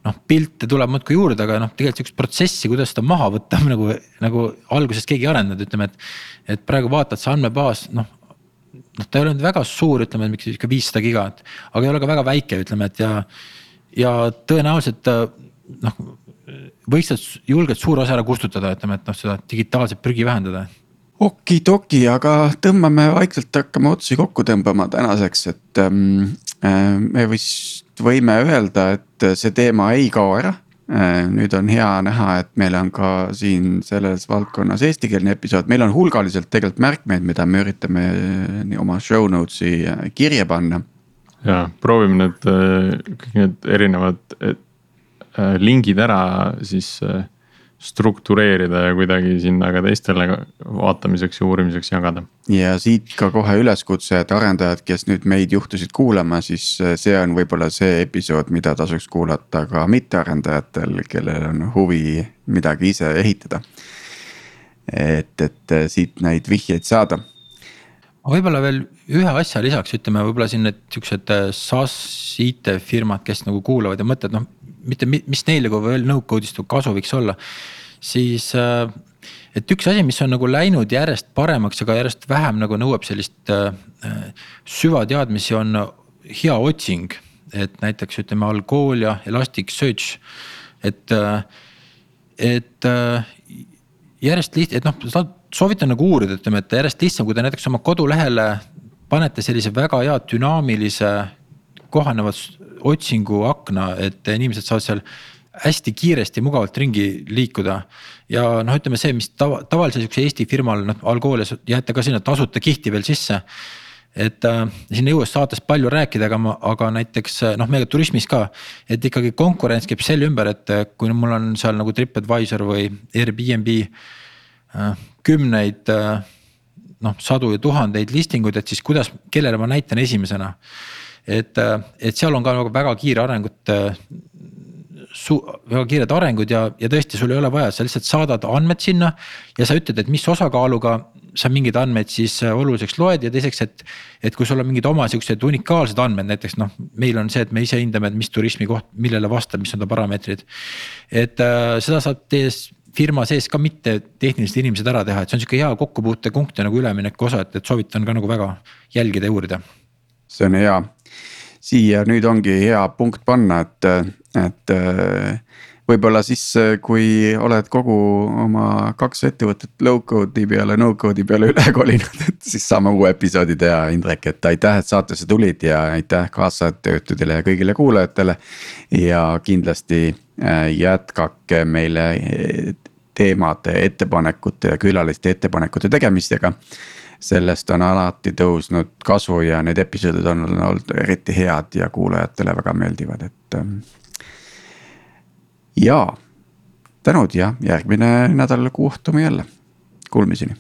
noh, pilte tuleb muudkui juurde, aga noh, tegelikult sihukest protsessi, kuidas seda maha võtta nagu, nagu algusest keegi ei arendanud, ütleme, et. et praegu vaatad, see andmebaas noh, noh, ta ei ole nüüd väga suur, ütleme mingi sihuke viissada gigat, aga ei ole ka väga väike, ütleme, et ja. Ja tõenäoliselt noh, võiks sealt julgelt suur osa ära kustutada, ütleme, et noh, seda digitaalset prügi vähendada okidoki, aga tõmbame vaikselt, hakkame otsi kokku tõmbama tänaseks, et ähm, äh, me vist võime öelda, et see teema ei kao ära äh,. nüüd on hea näha, et meil on ka siin selles valdkonnas eestikeelne episood, meil on hulgaliselt tegelikult märkmeid, mida me üritame äh, oma show notes'i äh, kirja panna. Ja proovime need äh, kõik need erinevad lingid ära siis struktureerida ja kuidagi sinna ka teistele vaatamiseks ja uurimiseks jagada. ja siit ka kohe üleskutse, et arendajad, kes nüüd meid juhtusid kuulama, siis äh, see on võib-olla see episood, mida tasuks kuulata ka mittearendajatel, kellel on huvi midagi ise ehitada. et, et äh, siit neid vihjeid saada võib-olla veel ühe asja lisaks, ütleme võib-olla siin need siuksed äh, SaaS IT-firmad, kes nagu kuulavad ja mõtlevad, noh mitte mis neile kui veel no-code'ist kasu võiks olla, siis äh, et üks asi, mis on nagu läinud järjest paremaks, aga järjest vähem nagu nõuab sellist äh, süvateadmisi, on hea otsing. et näiteks ütleme Algolia, Elasticsearch, et, äh, et järjest liht-, et noh, soovitan nagu uurida, ütleme, et järjest lihtsam, kui te näiteks oma kodulehele panete sellise väga hea dünaamilise kohanevat otsinguakna, et inimesed saavad seal hästi kiiresti, mugavalt ringi liikuda. ja noh, ütleme see, mis tava, tavalise sihukese Eesti firmal, noh Algolias jäete ka sinna tasuta kihti veel sisse. et äh, siin ei jõua saates palju rääkida, aga ma, aga näiteks noh, meiega turismis ka. et ikkagi konkurents käib selle ümber, et kui mul on seal nagu Tripadvisor või Airbnb äh, kümneid äh, noh, sadu ja tuhandeid listing uid, et siis kuidas, kellele ma näitan esimesena et, et seal on ka nagu väga kiire arengut su-, väga kiired arengud ja, ja tõesti, sul ei ole vaja, sa lihtsalt saadad andmed sinna. ja sa ütled, et mis osakaaluga sa mingeid andmeid siis äh, oluliseks loed ja teiseks, et. et kui sul on mingid oma siuksed unikaalsed andmed, näiteks noh, meil on see, et me ise hindame, et mis turismi koht, millele vastab, mis on ta parameetrid. et äh, seda saab teie firma sees ka mitte tehnilised inimesed ära teha, et see on sihuke hea kokkupuutepunkt ja nagu ülemineku osa, et, et soovitan ka nagu väga jälgida ja uurida. see on hea siia nüüd ongi hea punkt panna, et, et võib-olla siis, kui oled kogu oma kaks ettevõtet low code'i peale no code'i peale üle kolinud, et siis saame uue episoodi teha, Indrek, et aitäh, et saatesse tulid ja aitäh kaastöötajatele ja kõigile kuulajatele. ja kindlasti äh, jätkake meile teemade, ettepanekute ja külaliste ettepanekute tegemistega. sellest on alati tõusnud kasu ja need episoodid on olnud eriti head ja kuulajatele väga meeldivad, et. Ähm, ja tänud ja järgmine nädal kohtume jälle, kuulmiseni